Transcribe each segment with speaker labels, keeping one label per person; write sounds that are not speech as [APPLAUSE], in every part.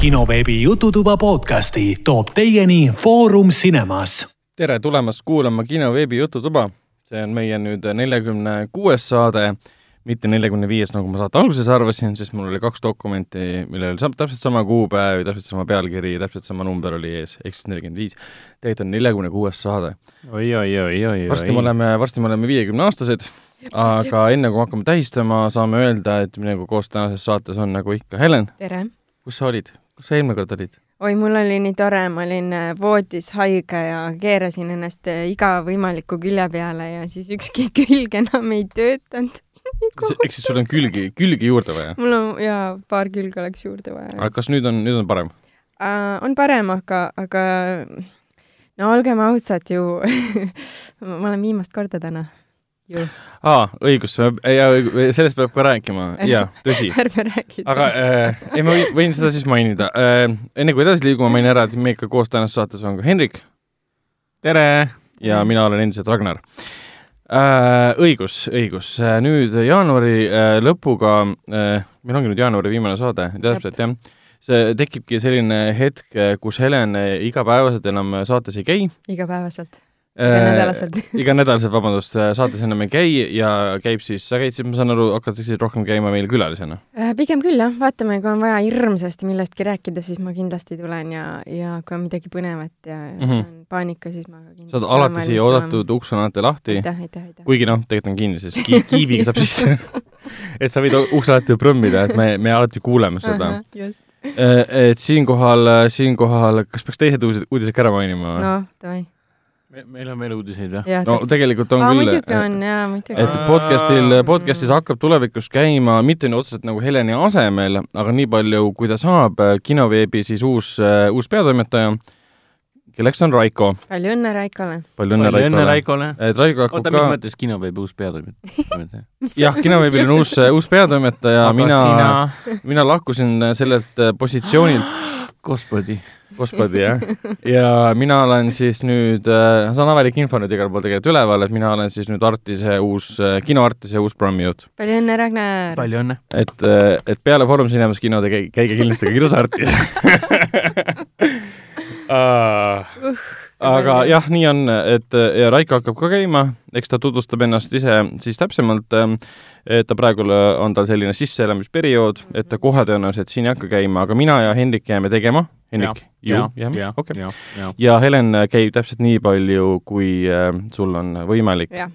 Speaker 1: kinoveebi Jututuba podcasti toob teieni Foorum Cinemas.
Speaker 2: tere tulemast kuulama kinoveebi Jututuba. see on meie nüüd neljakümne kuues saade, mitte neljakümne viies, nagu ma saate alguses arvasin, sest mul oli kaks dokumenti, millel oli täpselt sama kuupäev, täpselt sama pealkiri, täpselt sama number oli ees, ehk siis nelikümmend viis. tegelikult on neljakümne kuues saade.
Speaker 3: oi, oi, oi, oi, oi.
Speaker 2: varsti me oleme, varsti me oleme viiekümneaastased, aga enne kui me hakkame tähistama, saame öelda, et minuga koos tänases saates on nagu ikka Helen,
Speaker 4: tere!
Speaker 2: kus sa olid? Kus sa eelmine kord olid?
Speaker 4: oi, mul oli nii tore, ma olin äh, voodis haige ja keerasin ennast äh, iga võimaliku külje peale ja siis ükski [LAUGHS] külg enam ei töötanud.
Speaker 2: ehk siis sul on külgi, külgi juurde vaja?
Speaker 4: mul on jaa, paar külge oleks juurde vaja.
Speaker 2: aga kas nüüd on, nüüd on parem
Speaker 4: uh,? on parem, aga, aga no olgem ausad ju [LAUGHS] ma olen viimast korda täna.
Speaker 2: Aa, õigus, ja sellest peab ka rääkima, jaa, tõsi. [LAUGHS]
Speaker 4: ärme räägi
Speaker 2: aga äh, ei, ma võin, võin seda siis mainida äh,. enne kui edasi liigume, mainin ära, et meiega koos tänases saates on ka Henrik.
Speaker 3: tere!
Speaker 2: ja mina olen endiselt Ragnar äh,. õigus, õigus, nüüd jaanuari äh, lõpuga äh,, meil ongi nüüd jaanuari viimane saade, täpselt jah see tekibki selline hetk, kus Helen igapäevaselt enam saates ei käi.
Speaker 4: igapäevaselt iganädalaselt [LAUGHS]
Speaker 2: iganädalaselt, vabandust, saates enam ei käi ja käib siis, sa käid siis, ma saan aru, hakkad siis rohkem käima meil külalisena?
Speaker 4: pigem küll jah, vaatame, kui on vaja hirmsasti millestki rääkida, siis ma kindlasti tulen ja, ja kui on midagi põnevat ja mm -hmm. on paanika, siis ma kindlasti
Speaker 2: sa oled alati siia oodatud, uks on alati lahti. kuigi noh, tegelikult on kinni, sest ki kiiviga saab sisse [LAUGHS] et sa võid ukse alati prõmmida, et me, me alati kuuleme seda. et siinkohal, siinkohal, kas peaks teised uudised ka ära mainima?
Speaker 4: noh, davai
Speaker 3: meil on veel uudiseid või?
Speaker 2: no täpselt. tegelikult on
Speaker 4: Aa,
Speaker 2: küll.
Speaker 4: muidugi on jaa, muidugi.
Speaker 2: et podcastil, podcastis hakkab tulevikus käima mitte nüüd otseselt nagu Heleni asemel, aga nii palju, kui ta saab, kinoveebi siis uus, uus peatoimetaja, kelleks on Raiko.
Speaker 4: palju õnne Raikole!
Speaker 2: palju õnne
Speaker 3: õnne Raikole!
Speaker 2: et Raiko hakkab
Speaker 3: oota,
Speaker 2: ka
Speaker 3: mis mõttes kinoveebi uus peatoimetaja [LAUGHS]
Speaker 2: jah, kinoveebil on [LAUGHS] uus, uus peatoimetaja, mina mina lahkusin sellelt positsioonilt
Speaker 3: Gospodi
Speaker 2: gospodi, jah. [LAUGHS] ja mina olen siis nüüd äh,, see on avalik info nüüd igal pool tegelikult üleval, et mina olen siis nüüd Artise uus äh,, kino Artise uus programmijuht.
Speaker 4: palju õnne, Ragnar!
Speaker 3: palju õnne!
Speaker 2: et äh,, et peale Foorum Cinemas kinode käige, käige kindlasti ka kinos Artis uh, [LAUGHS] uh, aga jah, nii on, et ja Raiko hakkab ka käima, eks ta tutvustab ennast ise siis täpsemalt, et ta praegu on tal selline sisseelamisperiood, et ta kohe tõenäoliselt siin ei hakka käima, aga mina ja Hendrik jääme tegema. Hendrik, jah, okei. ja Helen käib täpselt nii palju, kui äh, sul on võimalik. ja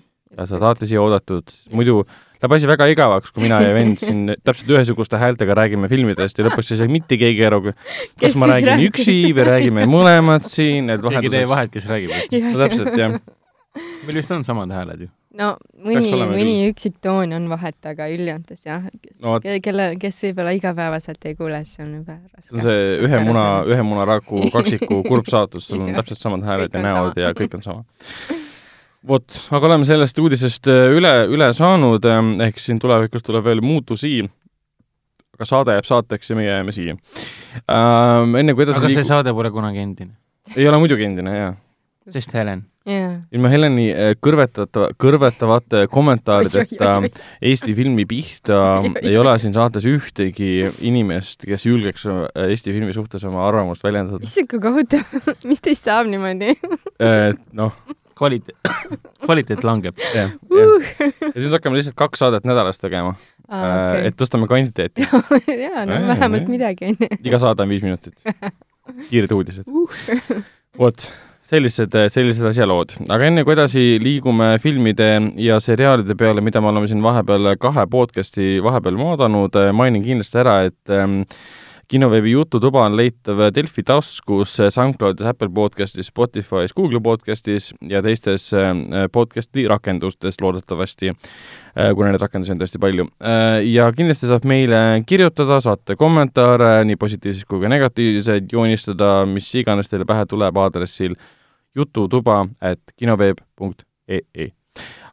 Speaker 2: sa saate siia oodatud, muidu läheb asi väga igavaks, kui mina ja vend siin [LAUGHS] täpselt ühesuguste häältega räägime filmidest ja lõpuks ei saa mitte keegi aru, kas ma räägin räägib? üksi või räägime mõlemad siin, et
Speaker 3: keegi ei tee vahet, kes räägib.
Speaker 2: no täpselt, jah. [LAUGHS]
Speaker 3: meil vist on samad hääled ju
Speaker 4: no mõni, mõni üksik toon on vahet, aga üldjoontes jah, kes no,, kelle, kes võib-olla igapäevaselt ei kuule, siis on juba raske.
Speaker 2: see on see ühe muna, ühe munaraku [LAUGHS] kaksiku kurb saatus, sul on täpselt samad hääled ja näod sama. ja kõik on sama. vot, aga oleme sellest uudisest äh, üle, üle saanud, ähm, ehk siin tulevikus tuleb veel muutusi, aga saade jääb saateks ja meie jääme siia ähm,. enne kui edasi
Speaker 3: aga liigu... see saade pole kunagi endine?
Speaker 2: ei ole muidugi endine, jaa.
Speaker 3: sest Helen
Speaker 4: yeah..
Speaker 2: ilma Heleni äh, kõrvetata, kõrvetavate kommentaarideta Eesti filmi pihta ei ole siin saates ühtegi inimest, kes julgeks äh, Eesti filmi suhtes oma arvamust väljendada.
Speaker 4: issand, kui kohutav [LAUGHS] mis teist saab niimoodi
Speaker 2: noh
Speaker 3: kvaliteet, [COUGHS] kvaliteet langeb.
Speaker 2: jah. ja nüüd hakkame lihtsalt kaks saadet nädalas tegema ah,. Okay. et tõstame kvantiteeti [LAUGHS]
Speaker 4: jaa, no vähemalt midagi, onju.
Speaker 2: iga saade on viis minutit. [LAUGHS] kiired uudised uh.. vot sellised, sellised asjalood. aga enne kui edasi liigume filmide ja seriaalide peale, mida me oleme siin vahepeal kahe podcast'i vahepeal vaadanud, mainin kindlasti ära, et ähm, kinoveebi Jututuba on leitav Delfi taskus, SoundCloudis, Apple podcastis, Spotify's, Google podcastis ja teistes äh, podcasti rakendustes loodetavasti, äh, kuna neid rakendusi on tõesti palju. Äh, ja kindlasti saab meile kirjutada, saata kommentaare, nii positiivseid kui ka negatiivseid, joonistada, mis iganes teile pähe tuleb aadressil jututuba at kinoveeb.ee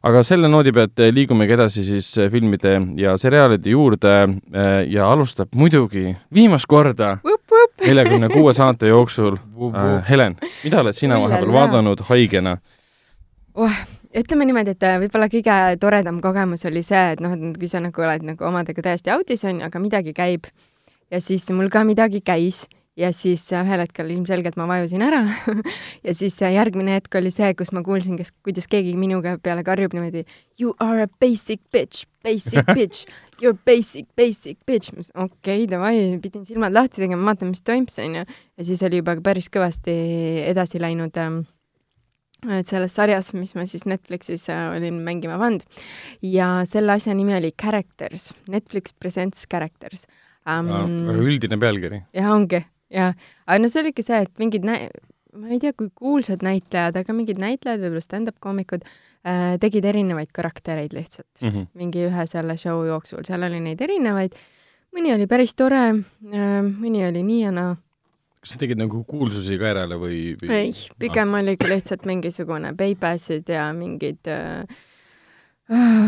Speaker 2: aga selle noodi pealt liigumegi edasi siis filmide ja seriaalide juurde äh, ja alustab muidugi viimast korda neljakümne kuue saate jooksul [LAUGHS] äh, Helen, mida oled sina vahepeal vaadanud haigena?
Speaker 4: Oh,? ütleme niimoodi, et võib-olla kõige toredam kogemus oli see, et noh, et kui sa nagu oled nagu omadega täiesti autis, on ju, aga midagi käib. Ja siis mul ka midagi käis ja siis äh, ühel hetkel ilmselgelt ma vajusin ära [LAUGHS] ja siis äh, järgmine hetk oli see, kus ma kuulsin, kes, kuidas keegi minu käe peale karjub niimoodi You are a basic bitch, basic [LAUGHS] bitch, you are basic, basic bitch. ma ütlesin okei okay,, davai, pidin silmad lahti tegema, vaatama, mis toimus, onju. ja siis oli juba päris kõvasti edasi läinud ähm, et selles sarjas, mis ma siis Netflixis äh, olin mängima pannud ja selle asja nimi oli Characters, Netflix Presents Characters um,.
Speaker 2: üldine pealkiri.
Speaker 4: jah, ongi, jah. aga no see oligi see, et mingid nä-, ma ei tea, kui kuulsad näitlejad, aga mingid näitlejad, võib-olla stand-up koomikud äh,, tegid erinevaid karaktereid lihtsalt
Speaker 2: Mm -hmm.
Speaker 4: mingi ühe selle show jooksul, seal oli neid erinevaid, mõni oli päris tore äh,, mõni oli nii ja naa
Speaker 2: kas sa tegid nagu kuulsusi ka järele või, või...?
Speaker 4: ei, pigem oligi lihtsalt mingisugune Baybassid ja mingid äh,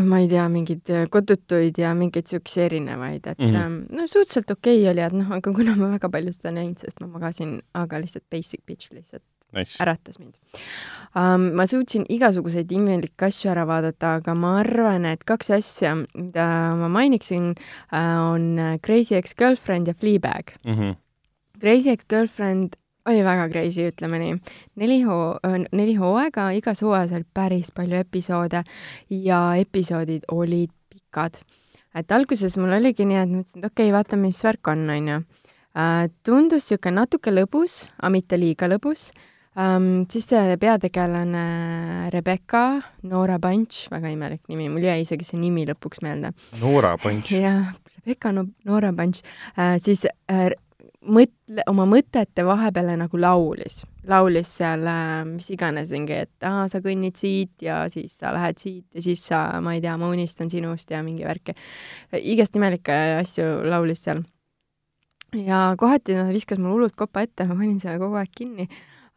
Speaker 4: ma ei tea, mingeid kodutuid ja mingeid siukseid erinevaid, et mm. -hmm. no suhteliselt okei okay oli, et noh, aga kuna ma väga palju seda näinud, sest ma magasin, aga lihtsalt basic bitch lihtsalt
Speaker 2: Nice.
Speaker 4: äratas mind um,. ma suutsin igasuguseid imelikke asju ära vaadata, aga ma arvan, et kaks asja, mida ma mainiksin uh,, on Crazy Ex-Girlfriend ja Fleabag.
Speaker 2: Mm -hmm.
Speaker 4: Crazy Ex-Girlfriend oli väga crazy, ütleme nii. neli hoo-, neli hooaega, igas hooajas oli päris palju episoode ja episoodid olid pikad. et alguses mul oligi nii, et mõtlesin, et okei okay,, vaatame, mis värk on, onju. tundus niisugune natuke lõbus, aga mitte liiga lõbus um,. siis see peategelane Rebecca, Noora Bunch, väga imelik nimi, mul jäi isegi see nimi lõpuks meelde
Speaker 2: Noora Punch. [LAUGHS]
Speaker 4: jah, Rebecca no, Noora Bunch äh,, siis äh, mõtle, oma mõtete vahepeale nagu laulis, laulis seal äh, mis iganes mingi, et aa, sa kõnnid siit ja siis sa lähed siit ja siis sa, ma ei tea, ma unistan sinust ja mingi värki. igast imelikke asju laulis seal. ja kohati noh, viskas mul hullult kopa ette, ma panin selle kogu aeg kinni,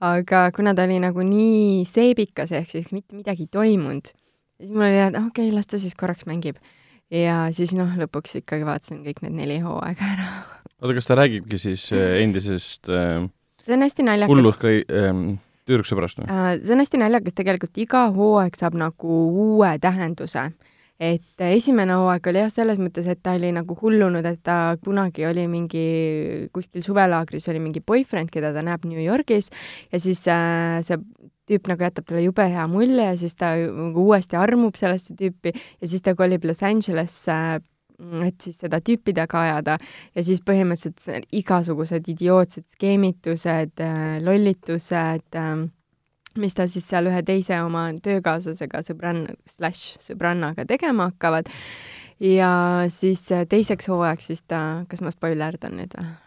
Speaker 4: aga kuna ta oli nagu nii seebikas, ehk siis mitte midagi ei toimunud, siis mul oli, et okei okay,, las ta siis korraks mängib. Ja siis noh, lõpuks ikkagi vaatasin kõik need neli hooaega ära
Speaker 2: oota, kas ta räägibki siis äh, endisest äh,
Speaker 4: see on hästi naljakas.
Speaker 2: hullust äh, tüdruksõbrast või?
Speaker 4: Äh, see on hästi naljakas, tegelikult iga hooaeg saab nagu uue tähenduse. et äh, esimene hooaeg oli jah, selles mõttes, et ta oli nagu hullunud, et ta kunagi oli mingi, kuskil suvelaagris oli mingi boyfriend, keda ta näeb New Yorgis ja siis äh, see tüüp nagu jätab talle jube hea mulje siis ta nagu uuesti armub sellesse tüüpi ja siis ta kolib Los Angelesse et siis seda tüüpi taga ajada ja siis põhimõtteliselt igasugused idiootsed skeemitused, lollitused, mis ta siis seal ühe teise oma töökaaslasega, sõbranna, slaš sõbrannaga tegema hakkavad. ja siis äh, teiseks hooajaks siis ta, kas ma spoilerdan nüüd või?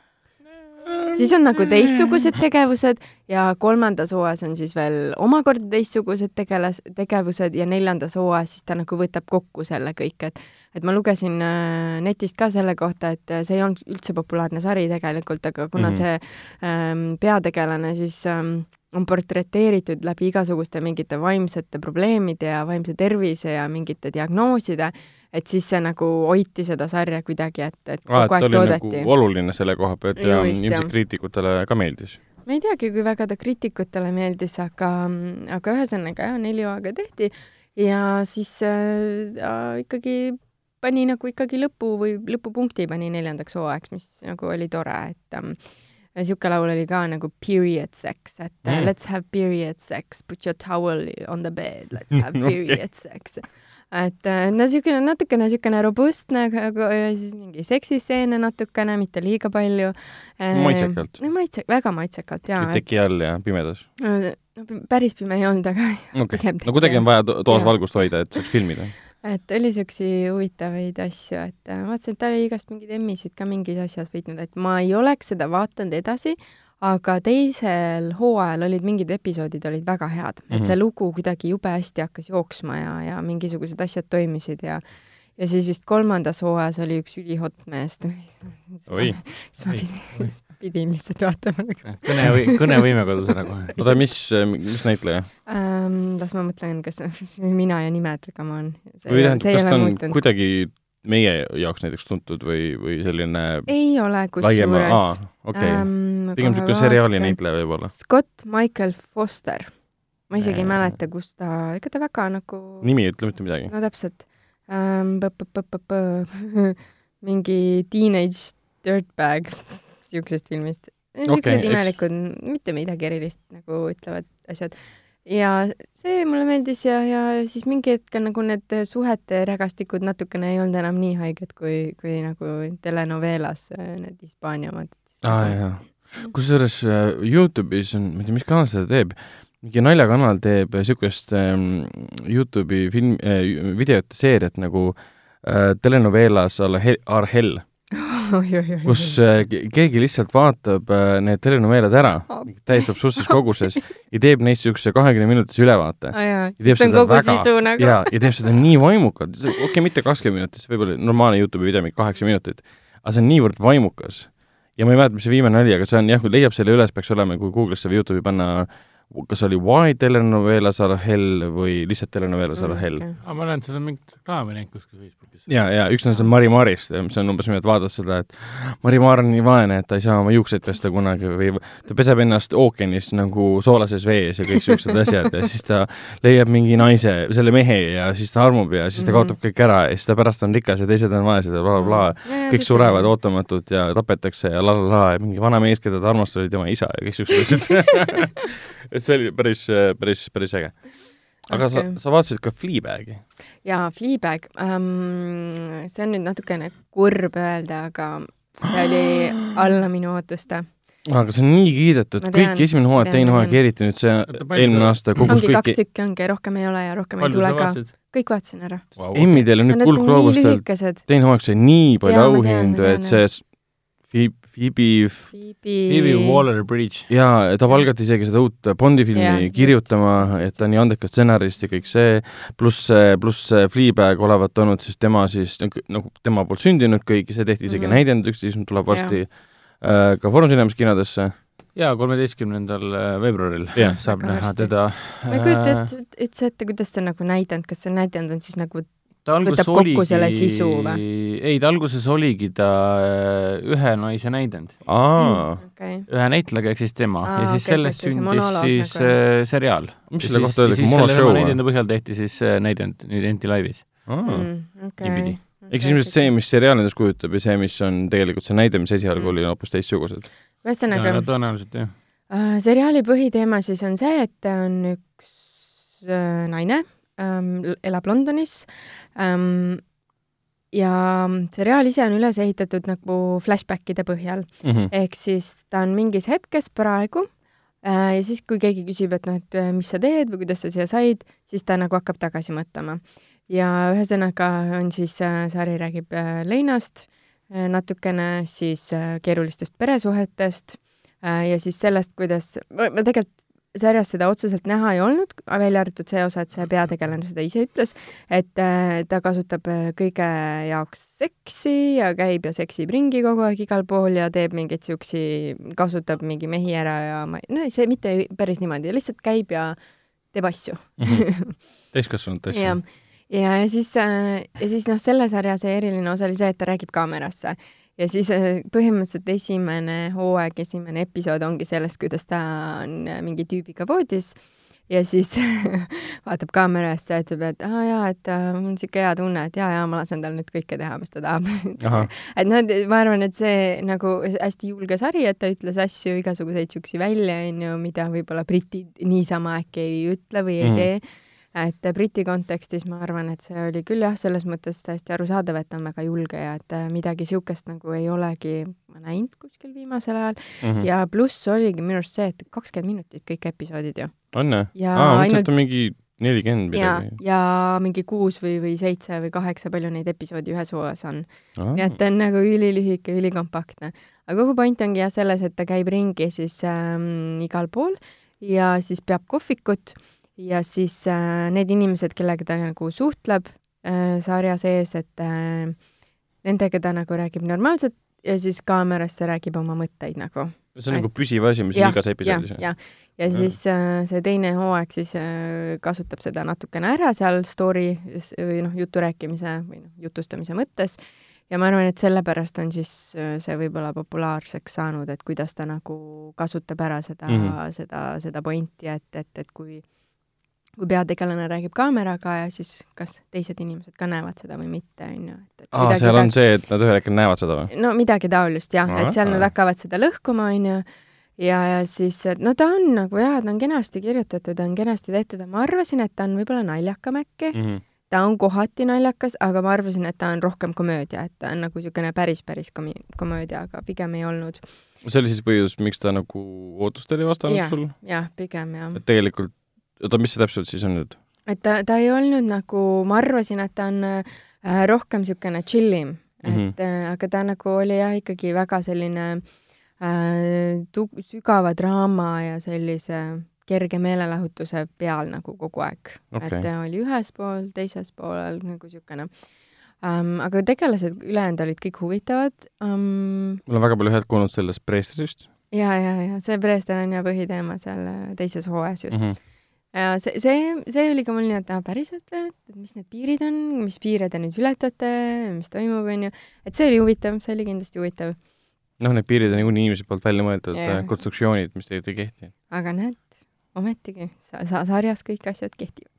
Speaker 4: Siis on nagu teistsugused tegevused ja kolmandas hooajas on siis veel omakorda teistsugused tegelas, tegevused ja neljandas hooajas siis ta nagu võtab kokku selle kõik, et et ma lugesin äh, netist ka selle kohta, et äh, see ei olnud üldse populaarne sari tegelikult, aga kuna mm. -hmm. see ähm, peategelane siis ähm, on portreteeritud läbi igasuguste mingite vaimsete probleemide ja vaimse tervise ja mingite diagnooside, et siis see nagu hoiti seda sarja kuidagi, et, et
Speaker 2: aa,
Speaker 4: kogu aeg
Speaker 2: oli
Speaker 4: toodeti
Speaker 2: nagu oluline selle koha pealt ja ilmselt kriitikutele ka meeldis.
Speaker 4: ma ei teagi, kui väga ta kriitikutele meeldis, aga, aga ühesõnaga jah, neli hooaega tehti ja siis äh, ikkagi pani nagu ikkagi lõpu või lõpupunkti pani neljandaks hooajaks, mis nagu oli tore, et ähm, niisugune laul oli ka nagu period sex, et mm.
Speaker 2: Mm.
Speaker 4: let's have period sex, put your towel on the bed, let's [LAUGHS] have period sex. Et äh, no niisugune natukene niisugune robustne, aga siis mingi seksiseene natukene, mitte liiga palju.
Speaker 2: Maitsekalt.
Speaker 4: no maitse, väga maitsekalt jaa,
Speaker 2: teki all ja pimedas.
Speaker 4: no päris pime ei olnud, aga
Speaker 2: okay. [LAUGHS] no kuidagi on vaja to- toas valgust hoida, et saaks filmida.
Speaker 4: et oli siukseid huvitavaid asju, et äh, vaatasin, et ta oli igast mingeid emmisid ka mingis asjas võitnud, et ma ei oleks seda vaadanud edasi, aga teisel hooajal olid mingid episoodid olid väga head, et
Speaker 2: Mhm.
Speaker 4: see lugu kuidagi jube hästi hakkas jooksma ja, ja mingisugused asjad toimisid ja ja siis vist kolmandas hooajas oli üks ülihot mees tuli. [LAUGHS]
Speaker 2: Oi.
Speaker 4: siis ma pidin, siis ma pidin lihtsalt vaatama nagu
Speaker 3: kõne, kõnevõime kadus ära kohe. [LAUGHS]
Speaker 2: oota, mis, mis näitleja?
Speaker 4: ähm,. las ma mõtlen, kas [LAUGHS] mina ja nimed, come on.
Speaker 2: või tähendab, kas ta on kuidagi meie jaoks näiteks tuntud või, või selline
Speaker 4: ei ole kusjuures.
Speaker 2: okei okay., pigem niisugune seriaali näitleja võib-olla.
Speaker 4: Scott Michael Foster. ma isegi ei
Speaker 2: Äh.
Speaker 4: mäleta, kus ta, ega ta väga nagu,
Speaker 2: nimi ei ütle mitte midagi.
Speaker 4: no täpselt ähm,. [LAUGHS] mingi Teenage Dirtbag [LAUGHS] siuksest filmist. niisugused
Speaker 2: eks-
Speaker 4: imelikud, mitte midagi erilist nagu ütlevad asjad. Ja see mulle meeldis ja, ja siis mingi hetk nagu need suhete rägastikud natukene ei olnud enam nii haiged kui, kui nagu telenovelas äh, need Hispaania omad.
Speaker 2: aa jaa, kusjuures äh, Youtube'is on, ma ei tea, mis kanal seda teeb, mingi naljakanal teeb niisugust ähm, Youtube'i film äh,, videote seeriat nagu äh, Are Hell, kus äh, ke- keegi lihtsalt vaatab äh, need telenoveelad ära täiesti absurdses koguses ja teeb neist niisuguse kahekümne minutise ülevaate.
Speaker 4: aa jaa,
Speaker 2: Ja teeb seda väga-
Speaker 4: nagu.
Speaker 2: jaa, ja teeb seda nii vaimukalt, okei okay,, mitte kakskümmend minutit, see võib olla normaalne Youtube'i video mingi kaheksa minutit, aga see on niivõrd vaimukas. ja ma ei mäleta, mis see viimane oli, aga see on jah, kui leiab selle üles, peaks olema, kui Google'isse või Youtube'i panna, kas oli Why telenovelas are hell või lihtsalt telenovelas are hell.
Speaker 3: aga ma olen seda mingit reklaami näinud kuskil Facebookis.
Speaker 2: ja, ja üks on see Mari Marist, mis on umbes niimoodi, vaatad seda, et Mari Maar on nii vaene, et ta ei saa oma juukseid pesta kunagi või ta peseb ennast ookeanis nagu soolases vees ja kõik siuksed asjad ja siis ta leiab mingi naise, selle mehe ja siis ta armub ja siis ta
Speaker 4: Mhm.
Speaker 2: kaotab kõik ära ja siis ta pärast on rikas ja teised on vaesed ja blablabla bla.. kõik surevad. ootamatult ja tapetakse ja la la la ja mingi vana mees, keda ta armastas, oli tema isa ja kõik siuksed asjad. [LAUGHS] et see oli päris, päris, päris äge. aga okay. Sa, sa vaatasid ka Fleabagi?
Speaker 4: jaa, Fleabag um,, see on nüüd natukene kurb öelda, aga see oli [GASPS] alla minu ootuste.
Speaker 2: aga see on nii kiidetud kõik esimene hooaeg, teine hooaeg, eriti nüüd see eelmine aasta kogus
Speaker 4: ongi kaks
Speaker 2: kõiki,
Speaker 4: tükki ongi, rohkem ei ole ja rohkem ei
Speaker 3: palju
Speaker 4: tule
Speaker 3: sa
Speaker 4: ka. kõik vaatasin ära.
Speaker 2: Emmidel on nüüd kuldgloobustel,
Speaker 4: lühikesed.
Speaker 2: teine hooaeg sai nii palju auhindu, et see Phoebe, Phoebe
Speaker 3: Phoebe Waller-Bridge.
Speaker 2: jaa, ta palgati isegi seda uut Bondi filmi ja, kirjutama et ta on nii andekas stsenarist ja kõik see, pluss, pluss see Fleabag olevat olnud siis tema siis nagu- tema poolt sündinud kõik ja see tehti isegi mm. -hmm. näidenduseks, mis tuleb varsti äh, ka Foorum Cinemas kinodesse.
Speaker 3: jaa, kolmeteistkümnendal veebruaril
Speaker 2: Jah.
Speaker 3: saab näha
Speaker 4: varsti.
Speaker 3: teda.
Speaker 4: ma ei kujuta ette, üldse ette, kuidas see nagu näidend, kas see näidend on siis nagu
Speaker 3: ta alguses
Speaker 4: võtab kokku
Speaker 3: oligi
Speaker 4: selle sisu
Speaker 3: ei, ta alguses oligi ta äh, ühe naise näidend,
Speaker 2: aa,
Speaker 4: okei,
Speaker 3: ühe näitlejaga ehk siis tema
Speaker 4: Aa,
Speaker 3: ja siis
Speaker 4: okei,
Speaker 3: sellest sündis siis
Speaker 4: nagu.
Speaker 3: äh, seriaal.
Speaker 2: mis selle kohta öeldakse, monoshow või?
Speaker 3: näidende põhjal tehti siis äh, näidend nüüd Enti laivis.
Speaker 4: Mm, okei
Speaker 3: niipidi..
Speaker 2: ehk siis ilmselt see, mis seriaal endast kujutab ja see, mis on tegelikult see näide, mis esialgu
Speaker 4: Mm.
Speaker 2: oli, on hoopis teistsugused.
Speaker 4: ühesõnaga,
Speaker 3: tõenäoliselt jah.
Speaker 4: Äh, seriaali põhiteema siis on see, et on üks äh, naine ähm,, elab Londonis ähm, ja seriaal ise on üles ehitatud nagu flashbackide põhjal,
Speaker 2: Mhm.
Speaker 4: ehk siis ta on mingis hetkes praegu äh, ja siis, kui keegi küsib, et noh, et äh, mis sa teed või kuidas sa siia said, siis ta nagu hakkab tagasi mõtlema. ja ühesõnaga on siis äh, sari räägib äh, leinast äh, natukene siis äh, keerulistest peresuhetest äh, ja siis sellest, kuidas, ma tegelikult sarjas seda otseselt näha ei olnud, välja arvatud see osa, et see peategelane seda ise ütles, et äh, ta kasutab äh, kõige jaoks seksi ja käib ja seksib ringi kogu aeg igal pool ja teeb mingeid siuksi, kasutab mingi mehi ära ja ma, no see mitte päris niimoodi, lihtsalt käib ja teeb asju.
Speaker 2: täiskasvanud
Speaker 4: ja
Speaker 2: asju.,
Speaker 4: ja, ja siis, ja siis noh, selle sarja see eriline osa oli see, et ta räägib kaamerasse ja siis äh, põhimõtteliselt esimene hooaeg, esimene episood ongi sellest, kuidas ta on äh, mingi tüübiga voodis ja siis [LAUGHS] vaatab kaamerasse ja ütleb, et aa jaa, et äh, mul on siuke hea tunne, et jaa, jaa, ma lasen tal nüüd kõike teha, mis ta tahab. [LAUGHS] et noh, ma arvan, et see nagu hästi julge sari, et ta ütles asju igasuguseid siuksi välja, onju, mida võib-olla britid niisama äkki ei ütle või ei
Speaker 2: Mm.
Speaker 4: tee. Et Briti kontekstis ma arvan, et see oli küll jah, selles mõttes täiesti arusaadav, et ta on väga julge ja et äh, midagi siukest nagu ei olegi ma näinud kuskil viimasel ajal
Speaker 2: Mhm.
Speaker 4: ja pluss oligi minu arust see, et kakskümmend minutit kõik episoodid ju.
Speaker 2: on jah?
Speaker 4: ja
Speaker 2: aa, ma mõtlesin,
Speaker 4: ainult
Speaker 2: et on mingi nelikümmend
Speaker 4: ja
Speaker 2: midagi.,
Speaker 4: ja mingi kuus või, või seitse või kaheksa, palju neid episoodi ühes hooajas on. Nii et ta on nagu ülilühike, ülikompaktne. aga kogu point ongi jah selles, et ta käib ringi siis ähm, igal pool ja siis peab kohvikut ja siis äh, need inimesed, kellega ta nagu suhtleb äh, sarja sees, et äh, nendega ta nagu räägib normaalselt ja siis kaamerasse räägib oma mõtteid nagu.
Speaker 2: see on nagu püsiv asi, mis on
Speaker 4: jah,
Speaker 2: igas episoodis,
Speaker 4: ja, ja siis äh, see teine hooaeg siis äh, kasutab seda natukene ära seal story või noh, jutu rääkimise või noh, jutustamise mõttes ja ma arvan, et sellepärast on siis äh, see võib-olla populaarseks saanud, et kuidas ta nagu kasutab ära seda mm. -hmm. seda, seda pointi, et, et, et kui kui peategelane räägib kaameraga ja siis kas teised inimesed ka näevad seda või mitte, on ju.
Speaker 2: aa, seal on see, et nad ühel hetkel näevad seda või?
Speaker 4: no midagi taolist jah, et seal nad hakkavad seda lõhkuma, onju, ja, ja siis, et no ta on nagu jaa, ta on kenasti kirjutatud, ta on kenasti tehtud, ma arvasin, et ta on võib-olla naljakam äkki mm.,
Speaker 2: -hmm.
Speaker 4: ta on kohati naljakas, aga ma arvasin, et ta on rohkem komöödia, et ta on nagu niisugune päris, päris komi-, komöödia, aga pigem ei olnud.
Speaker 2: see oli siis põhjus, miks ta nagu ootustele ei vastanud
Speaker 4: Jah.
Speaker 2: sul?
Speaker 4: jah, pigem jah.
Speaker 2: et tegelikult, oota, mis see täpselt siis on nüüd?
Speaker 4: et ta, ta ei olnud nagu, ma arvasin, et ta on äh, rohkem niisugune chillim, et mm. -hmm. äh, aga ta nagu oli jah, ikkagi väga selline äh, tu-, sügava draama ja sellise kerge meelelahutuse peal nagu kogu aeg okay.. Et ta oli ühes pool, teises poolel nagu niisugune um,. aga tegelased ülejäänud olid kõik huvitavad um,.
Speaker 2: mul on väga palju head kuulnud sellest preestrist
Speaker 4: ja, ja, ja see Preester on ja põhiteema seal äh, teises hooajas just
Speaker 2: mm. -hmm.
Speaker 4: Ja see, see, see oli ka mul nii, et aa, päriselt või, et mis need piirid on, mis piire te nüüd ületate, mis toimub, onju. et see oli huvitav, see oli kindlasti huvitav.
Speaker 2: noh, need piirid on niikuinii inimese poolt välja mõeldud yeah. konstruktsioonid, mis tegelikult ei kehti.
Speaker 4: aga näed, ometigi sa, sa sarjas kõik asjad kehtivad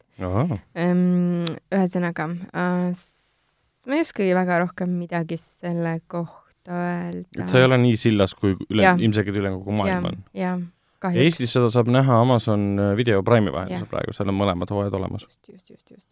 Speaker 4: um,. ühesõnaga uh,, ma ei oskagi väga rohkem midagi selle kohta öelda.
Speaker 2: et sa ei ole nii sillas, kui üle ilmselgelt üle kogu maailma on.
Speaker 4: jah.
Speaker 2: Eestis seda saab näha Amazon Video Prime'i vahendusel praegu, seal on mõlemad hooajad olemas.
Speaker 4: just, just, just,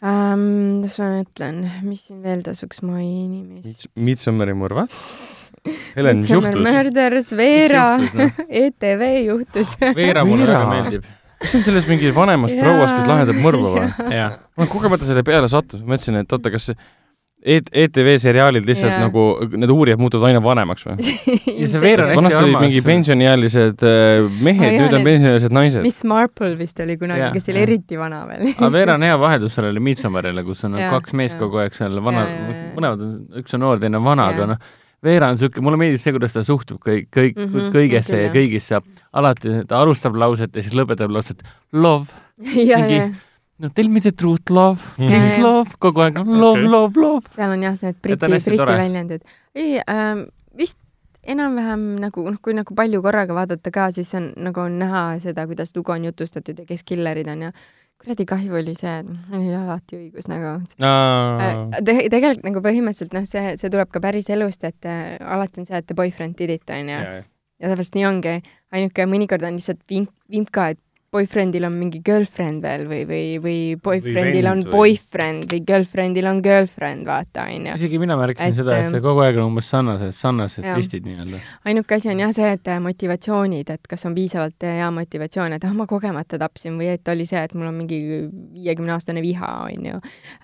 Speaker 4: um,. mis ma ütlen, mis siin veel tasuks mainimist?
Speaker 2: Midsommari mõrvad. [LAUGHS] Helen, mis juhtus?
Speaker 4: Murders, Veera
Speaker 3: noh? [LAUGHS]
Speaker 4: ETV juhtus. [LAUGHS]
Speaker 3: Veera mulle väga meeldib.
Speaker 2: kas see on selles mingi vanemas prouas, kes lahendab mõrva või? ma kogemata selle peale sattusin, mõtlesin, et oota, kas see E-, ETV seriaalid lihtsalt
Speaker 4: Jaa.
Speaker 2: nagu, need uurijad muutuvad aina vanemaks või? [LAUGHS]
Speaker 3: ja see Veera on hästi
Speaker 2: vanasti olid
Speaker 3: armas.
Speaker 2: mingi pensioniealised äh, mehed oh,, nüüd on pensioniealised naised.
Speaker 4: Miss Marple vist oli kunagi
Speaker 3: Jaa,,
Speaker 4: kes oli
Speaker 3: jah.
Speaker 4: eriti vana veel. [LAUGHS]
Speaker 3: aga Veera on hea vaheldus sellele Midsommarile, kus on
Speaker 4: Jaa,
Speaker 3: kaks meest
Speaker 4: jaa.
Speaker 3: kogu aeg seal vana
Speaker 4: jaa.,
Speaker 3: mõlemad on, üks on noor, teine on vana,
Speaker 4: Jaa.
Speaker 3: aga noh, Veera on siuke, mulle meeldib see, kuidas ta suhtub kõik, kõik mm, -hmm, kõigesse
Speaker 4: küll,
Speaker 3: ja kõigisse. alati ta alustab lauset ja siis lõpetab lauset love, [LAUGHS] mingi-
Speaker 4: ja
Speaker 3: no tell me the truth, love,
Speaker 2: Mhm.
Speaker 3: please love, kogu aeg on love okay., love, love.
Speaker 4: seal on jah, need
Speaker 3: Et
Speaker 4: briti briti
Speaker 3: tore.
Speaker 4: väljendid. ei ähm,, vist enam-vähem nagu noh, kui nagu palju korraga vaadata ka, siis on nagu on näha seda, kuidas lugu on jutustatud ja kes killerid on ja kuradi kahju oli see, et mul oli alati õigus nagu Äh, te-, tegelikult nagu põhimõtteliselt noh, see, see tuleb ka päris elust, et äh, alati on see, et the boyfriend did it, onju. ja täpselt nii ongi. ainuke mõnikord on lihtsalt vimk, vimka, et boyfriendil on mingi girlfriend veel või, või, või boyfriendil on boyfriend või girlfriendil on girlfriend, vaata, onju.
Speaker 3: isegi mina märkasin
Speaker 4: Et,
Speaker 3: seda, et see
Speaker 4: ähm,
Speaker 3: kogu aeg on umbes sarnased, sarnased
Speaker 4: jah.
Speaker 3: twistid nii-öelda.
Speaker 4: ainuke asi on jah see, et äh, motivatsioonid, et kas on piisavalt äh, hea motivatsioon, et ah, ma kogemata tapsin või et oli see, et mul on mingi viiekümneaastane viha, onju.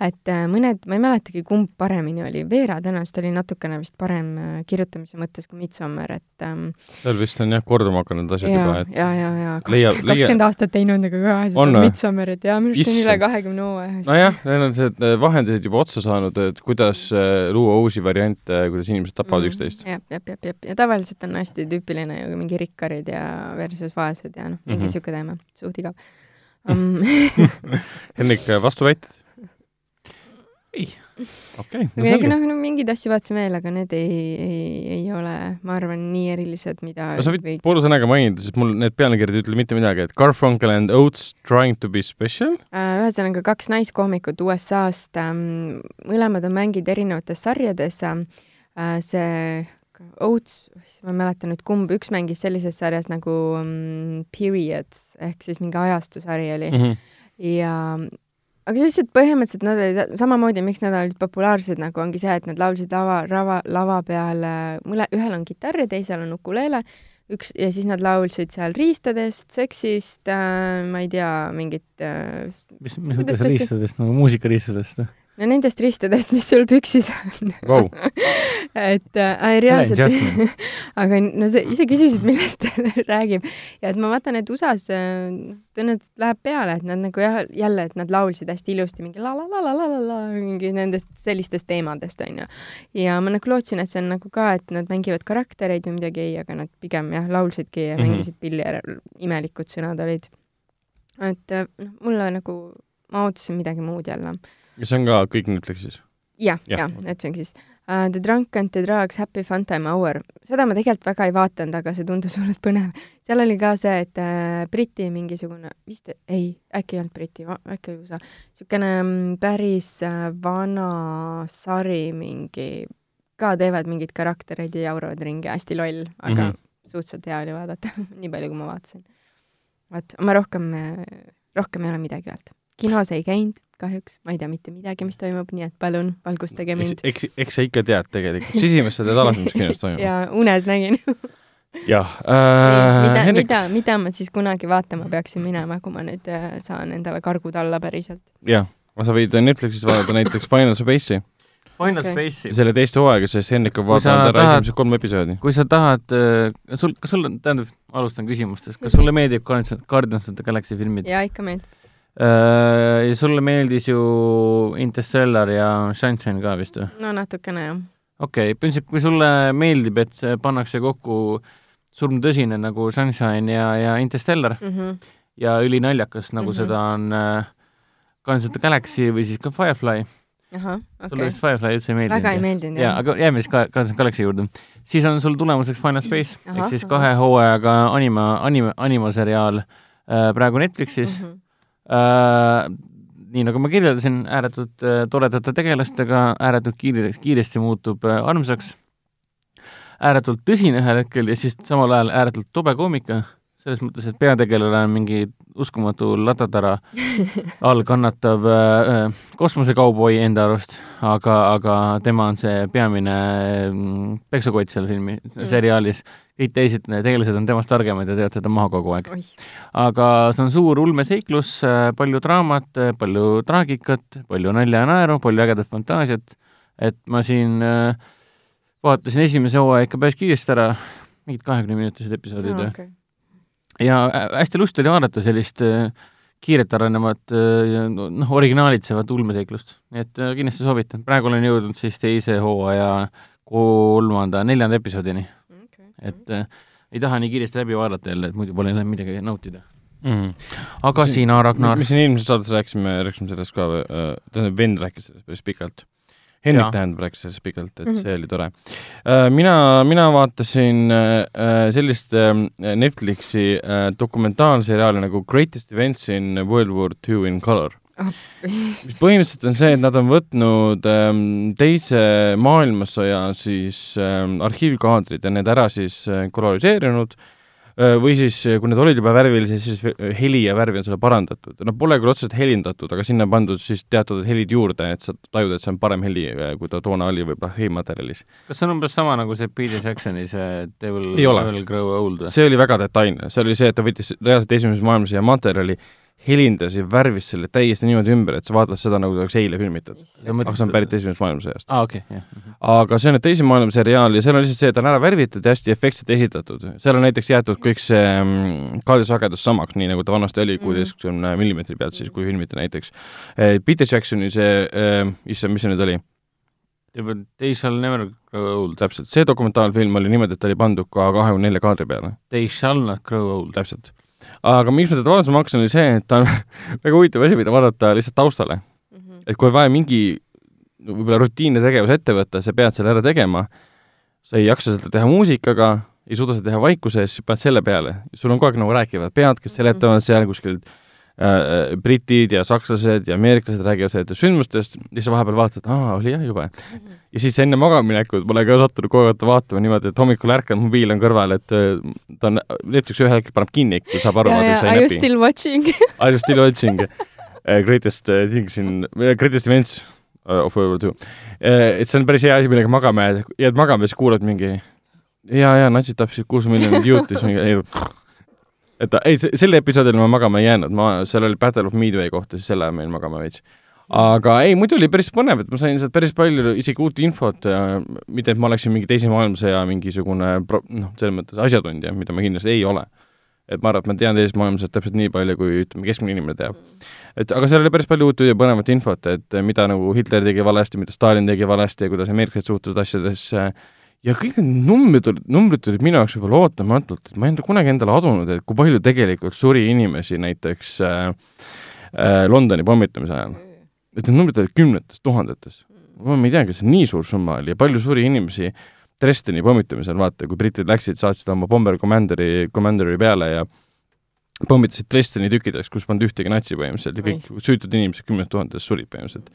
Speaker 4: et äh, mõned, ma ei mäletagi, kumb paremini oli, Veera tõenäoliselt oli natukene vist parem kirjutamise mõttes kui Midsommar, et ähm,
Speaker 2: seal vist on jah korduma hakanud asjad
Speaker 4: ja
Speaker 2: juba, et,
Speaker 4: ja, ja, ja
Speaker 2: leia-
Speaker 4: kakskümmend kakskümmend aastat teinud nagu ka
Speaker 2: On
Speaker 4: seda
Speaker 2: või?
Speaker 4: Midsommarit ja minu arust on üle kahekümne hooaja.
Speaker 2: nojah, neil on see äh, vahendid juba otsa saanud, et kuidas äh, luua uusi variante, kuidas inimesed tapavad mm. üksteist.
Speaker 4: jah, jah, jah, jah, ja tavaliselt on hästi tüüpiline ju mingi rikkarid ja versus vaesed ja noh, mingi
Speaker 2: Mhm.
Speaker 4: siuke teema, suht igav um. [LAUGHS]
Speaker 2: Henrik, vastuväited?
Speaker 3: ei,
Speaker 2: okei, no
Speaker 4: aga noh, no mingeid asju vaatasin veel, aga need ei, ei, ei ole, ma arvan, nii erilised, mida
Speaker 2: no sa võid poole sõnaga mainida, sest mul need pealkirjad ei ütle mitte midagi, et Garfunkel and Oates trying to be special.
Speaker 4: Äh, ühesõnaga kaks naiskoomikut USA-st ähm,, mõlemad on mänginud erinevates sarjades. Äh, see Oates, ma ei mäleta nüüd kumb, üks mängis sellises sarjas nagu um, Periods ehk siis mingi ajastusari oli
Speaker 2: Mhm.
Speaker 4: ja aga lihtsalt põhimõtteliselt nad olid samamoodi, miks nad olid populaarsed nagu ongi see, et nad laulsid lava, lava, lava peal, mõle, ühel on kitarr ja teisel on ukulele, üks ja siis nad laulsid seal riistadest, seksist äh,, ma ei tea, mingit äh,
Speaker 3: mis, mis mõttes riistadest, nagu muusikariistadest?
Speaker 4: No nendest riistadest, mis sul püksis on.
Speaker 2: Vau,
Speaker 4: et äh, reaalselt. [LAUGHS] Aga no sa ise küsisid, millest [LAUGHS] räägib. Ja et ma vaatan, et USA-s äh, tõenäoliselt läheb peale, et nad nagu jah, jälle, et nad laulsid hästi ilusti mingi la la la la la la la mingi nendest sellistest teemadest onju. ja ma nagu lootsin, et see on nagu ka, et nad mängivad karaktereid või midagi, ei, aga nad pigem jah, laulsidki ja
Speaker 2: Mhm.
Speaker 4: mängisid pilli ja imelikud sõnad olid. et äh, noh, mulle nagu, ma ootasin midagi muud jälle
Speaker 2: see on ka kõik Netflixis.
Speaker 4: jah,
Speaker 2: Jah,
Speaker 4: jah,
Speaker 2: okei.
Speaker 4: Netflixis uh,. The Drunk and the Drugs Happy Fun Time Hour, seda ma tegelikult väga ei vaadanud, aga see tundus [LAUGHS] hullult põnev. seal oli ka see, et uh, Briti mingisugune, vist ei, äkki ei olnud Briti, äkki oli USA, niisugune mm, päris uh, vana sari mingi, ka teevad mingeid karaktereid ja jauravad ringi, hästi loll, aga mm. -hmm. suhteliselt hea oli vaadata [LAUGHS] nii palju, kui ma vaatasin. vot, ma rohkem, rohkem ei ole midagi öelda. kinos ei käinud kahjuks, ma ei tea mitte midagi, mis toimub, nii et palun valgustage mind.
Speaker 2: eks, eks sa ikka tead tegelikult, Sisimas sa tead alati, mis kinos toimub. [LAUGHS]
Speaker 4: ja unes nägin [LAUGHS]
Speaker 2: jah
Speaker 4: äh,. mida,
Speaker 2: Hendrik...
Speaker 4: mida, mida ma siis kunagi vaatama peaksin minema, kui ma nüüd äh, saan endale kargud alla päriselt?
Speaker 2: jah, sa võid Netflixis vaadata näiteks Final Space'i.
Speaker 3: Final okay. Space'i.
Speaker 2: selle teist hooaega, sest Hendrik on vaadanud ära
Speaker 3: tahad-
Speaker 2: esimesed kolm episoodi.
Speaker 3: kui sa tahad, sul, kas sulle, tähendab, alustan küsimustest, kas sulle meeldib Guardians of the Galaxy filmid?
Speaker 4: jaa, ikka meeldib.
Speaker 3: Äh, ja sulle meeldis ju Interstellar ja Sunshine ka vist või?
Speaker 4: no natukene jah.
Speaker 3: okei okay,, põhimõtteliselt kui sulle meeldib, et see pannakse kokku surmtõsine nagu Sunshine ja, ja Interstellar
Speaker 4: mm. -hmm.
Speaker 3: ja ülinaljakas, nagu mm. -hmm. seda on äh, of the Galaxy või siis ka Firefly
Speaker 4: ahah,
Speaker 3: sulle vist Firefly üldse ei meeldinud?
Speaker 4: väga ei meeldinud jah.
Speaker 3: aga jääme siis ka of the Galaxy juurde. siis on sul tulemuseks Final Space ehk siis kahe hooajaga anima, anima, animaseriaal äh, praegu Netflixis mm. -hmm. Äh, nii nagu ma kirjeldasin, ääretult äh, toredate tegelastega, ääretult kiiresti, kiiresti muutub äh, armsaks, ääretult tõsine ühel hetkel ja siis samal ajal ääretult tobe koomika, selles mõttes, et peategelane on mingi uskumatu latatara [LAUGHS] all kannatav äh, kosmosekauboi enda arust, aga, aga tema on see peamine mm, peksukott seal filmi mm., seriaalis. Kõik teised tegelased on temast targemad ja teevad seda maha kogu aeg. aga see on suur ulmeseiklus, palju draamat, palju traagikat, palju nalja ja naeru, palju ägedat fantaasiat, et ma siin äh, vaatasin esimese hooaja ikka päris kiiresti ära, mingid kahekümneminutised episoodid no,
Speaker 4: okei.
Speaker 3: ja hä- hästi lust oli vaadata sellist äh, kiirelt arenevat äh, noh, originaalitsevat ulmeseiklust, nii et äh, kindlasti soovitan. praegu olen jõudnud siis teise hooaja kolmanda, neljanda episoodini, Et äh, ei taha nii kiiresti läbi vaadata jälle, et muidu pole enam midagi nautida.
Speaker 2: mm..
Speaker 3: aga
Speaker 2: Siin-
Speaker 3: sina, Ragnar
Speaker 2: me, siin eelmises saates rääkisime, rääkisime sellest ka, tähendab vend rääkis sellest päris pikalt. Hendrik
Speaker 3: Jaa.
Speaker 2: tähendab rääkis sellest pikalt, et
Speaker 4: Mhm.
Speaker 2: see oli tore. mina, mina vaatasin äh, sellist äh, Netflixi äh, dokumentaalseriaali nagu Greatest Events in World War Two in Color. Mis põhimõtteliselt on see, et nad on võtnud ähm, teise maailmasõja siis ähm, arhiivkaadrid ja need ära siis äh, koloriseerinud äh, või siis, kui need olid juba värvilised, siis ve- heli ja värvi on selle parandatud. Nad pole küll otseselt helindatud, aga sinna pandud siis teatud helid juurde, et sa tajud, et see on parem heli, kui ta toona oli võib-olla arhiivmaterjalis.
Speaker 3: kas see on umbes sama nagu see Peter Jacksoni see Devil. Devil Grow Old
Speaker 2: see oli väga detailne, see oli see, et ta võttis reaalselt esimese maailmasõja materjali, helindas ja värvis selle täiesti niimoodi ümber, et sa vaatad seda nagu ta oleks eile filmitud. aga see on pärit esimesest maailmasõjast.
Speaker 3: aa, okei, jah.
Speaker 2: aga see on nüüd teise maailma seriaal ja seal on lihtsalt see, et ta on ära värvitud ja hästi efektselt esitatud. seal on näiteks jäetud kõik see mm, kaadrisagedus samaks, nii nagu ta vanasti oli, kuueteistkümne millimeetri pealt siis, kui filmiti näiteks. Peter Jacksoni see, issand, mis see nüüd oli?
Speaker 3: They shall never grow old.
Speaker 2: täpselt, see dokumentaalfilm oli niimoodi, et ta oli pandud ka kahekümne nelja kaadri peale,
Speaker 3: They shall not grow old.
Speaker 2: täpselt. Aga miks ma teda vaatama hakkasin, oli see, et ta on [LAUGHS] väga huvitav asi, mida vaadata lihtsalt taustale.
Speaker 4: Mhm.
Speaker 2: et kui on vaja mingi võib-olla rutiinne tegevus ette võtta, sa pead selle ära tegema, sa ei jaksa seda teha muusikaga, ei suuda seda teha vaikuses, pead selle peale, sul on kogu aeg nagu räägivad pead, kes seletavad seal kuskil britid ja sakslased ja ameeriklased räägivad sellest sündmustest ja siis sa vahepeal vaatad, aa, oli jah jube. ja siis enne magamaminekut ma olen ka sattunud kogu aeg vaatama niimoodi, et hommikul ärkan, mobiil on kõrval, et äh, ta on, Netflix ühel hetkel paneb kinni, kui saab aru, et sa ei
Speaker 4: are you
Speaker 2: näpi.
Speaker 4: still watching?
Speaker 2: I was still watching [LAUGHS] greatest things in greatest events of World War Two et see on päris hea asi, millega magama jääd, jääd magama ja siis kuulad mingi ja, ja natsid tapsid kuus miljonit juuti, siis mingi [LAUGHS] et ei, selle episoodil ma magama ei jäänud, ma, seal oli Battle of Midway kohta, siis selle ajal ma jäin magama veits. aga ei, muidu oli päris põnev, et ma sain sealt päris palju isegi uut infot, mitte et ma oleksin mingi teise maailmasõja mingisugune pro-, noh, selles mõttes asjatundja, mida ma kindlasti ei ole et ma arvan, et ma tean teisest maailmasõjast täpselt nii palju, kui ütleme, keskmine inimene teab. et aga seal oli päris palju uut ja põnevat infot, et mida nagu Hitler tegi valesti, mida Stalin tegi valesti ja kuidas ameeriklased suhtusid asjadesse ja kõik need numbrid olid, numbrid olid minu jaoks võib-olla ootamatult, et ma ei enda kunagi endale adunud, et kui palju tegelikult suri inimesi näiteks äh, äh, Londoni pommitamise ajal. et need numbrid olid kümnetes tuhandetes. ma ei tea, kas see nii suur summa oli ja palju suri inimesi Dresdeni pommitamisel, vaata, kui britid läksid, saatsid oma Bomber Commanderi, Commanderi peale ja pommitasid Dresdeni tükkideks, kus polnud ühtegi natsi põhimõtteliselt ja kõik süütud inimesed kümned tuhandetes surid põhimõtteliselt.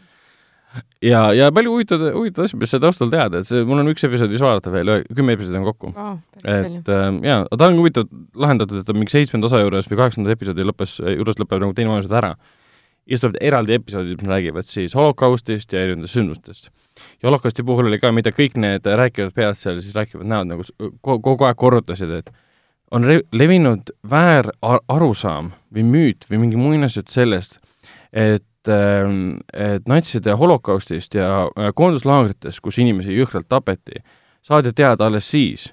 Speaker 2: ja, ja palju huvitavaid, huvitavaid asju, mis sa taustal tead, et see, mul on üks episood, mis vaadata veel, kümme episoodi on kokku.
Speaker 4: Palju.
Speaker 2: et äh, jaa, ta on huvitavalt lahendatud, et ta mingi seitsmenda osa juures või kaheksanda episoodi lõppes, juures lõpeb nagu teine maailmasõda ära. ja siis tulevad eraldi episoodid, mis räägivad siis holokaustist ja erinevatest sündmustest. ja holokausti puhul oli ka, mida kõik need rääkivad pead seal siis rääkivad näod nagu kogu aeg korrutasid, et on levinud väär ar- arusaam või müüt või mingi muinasjutt sellest, et ähm, et natside holokaustist ja koonduslaagrites, kus inimesi jõhkralt tapeti, saadi teada alles siis,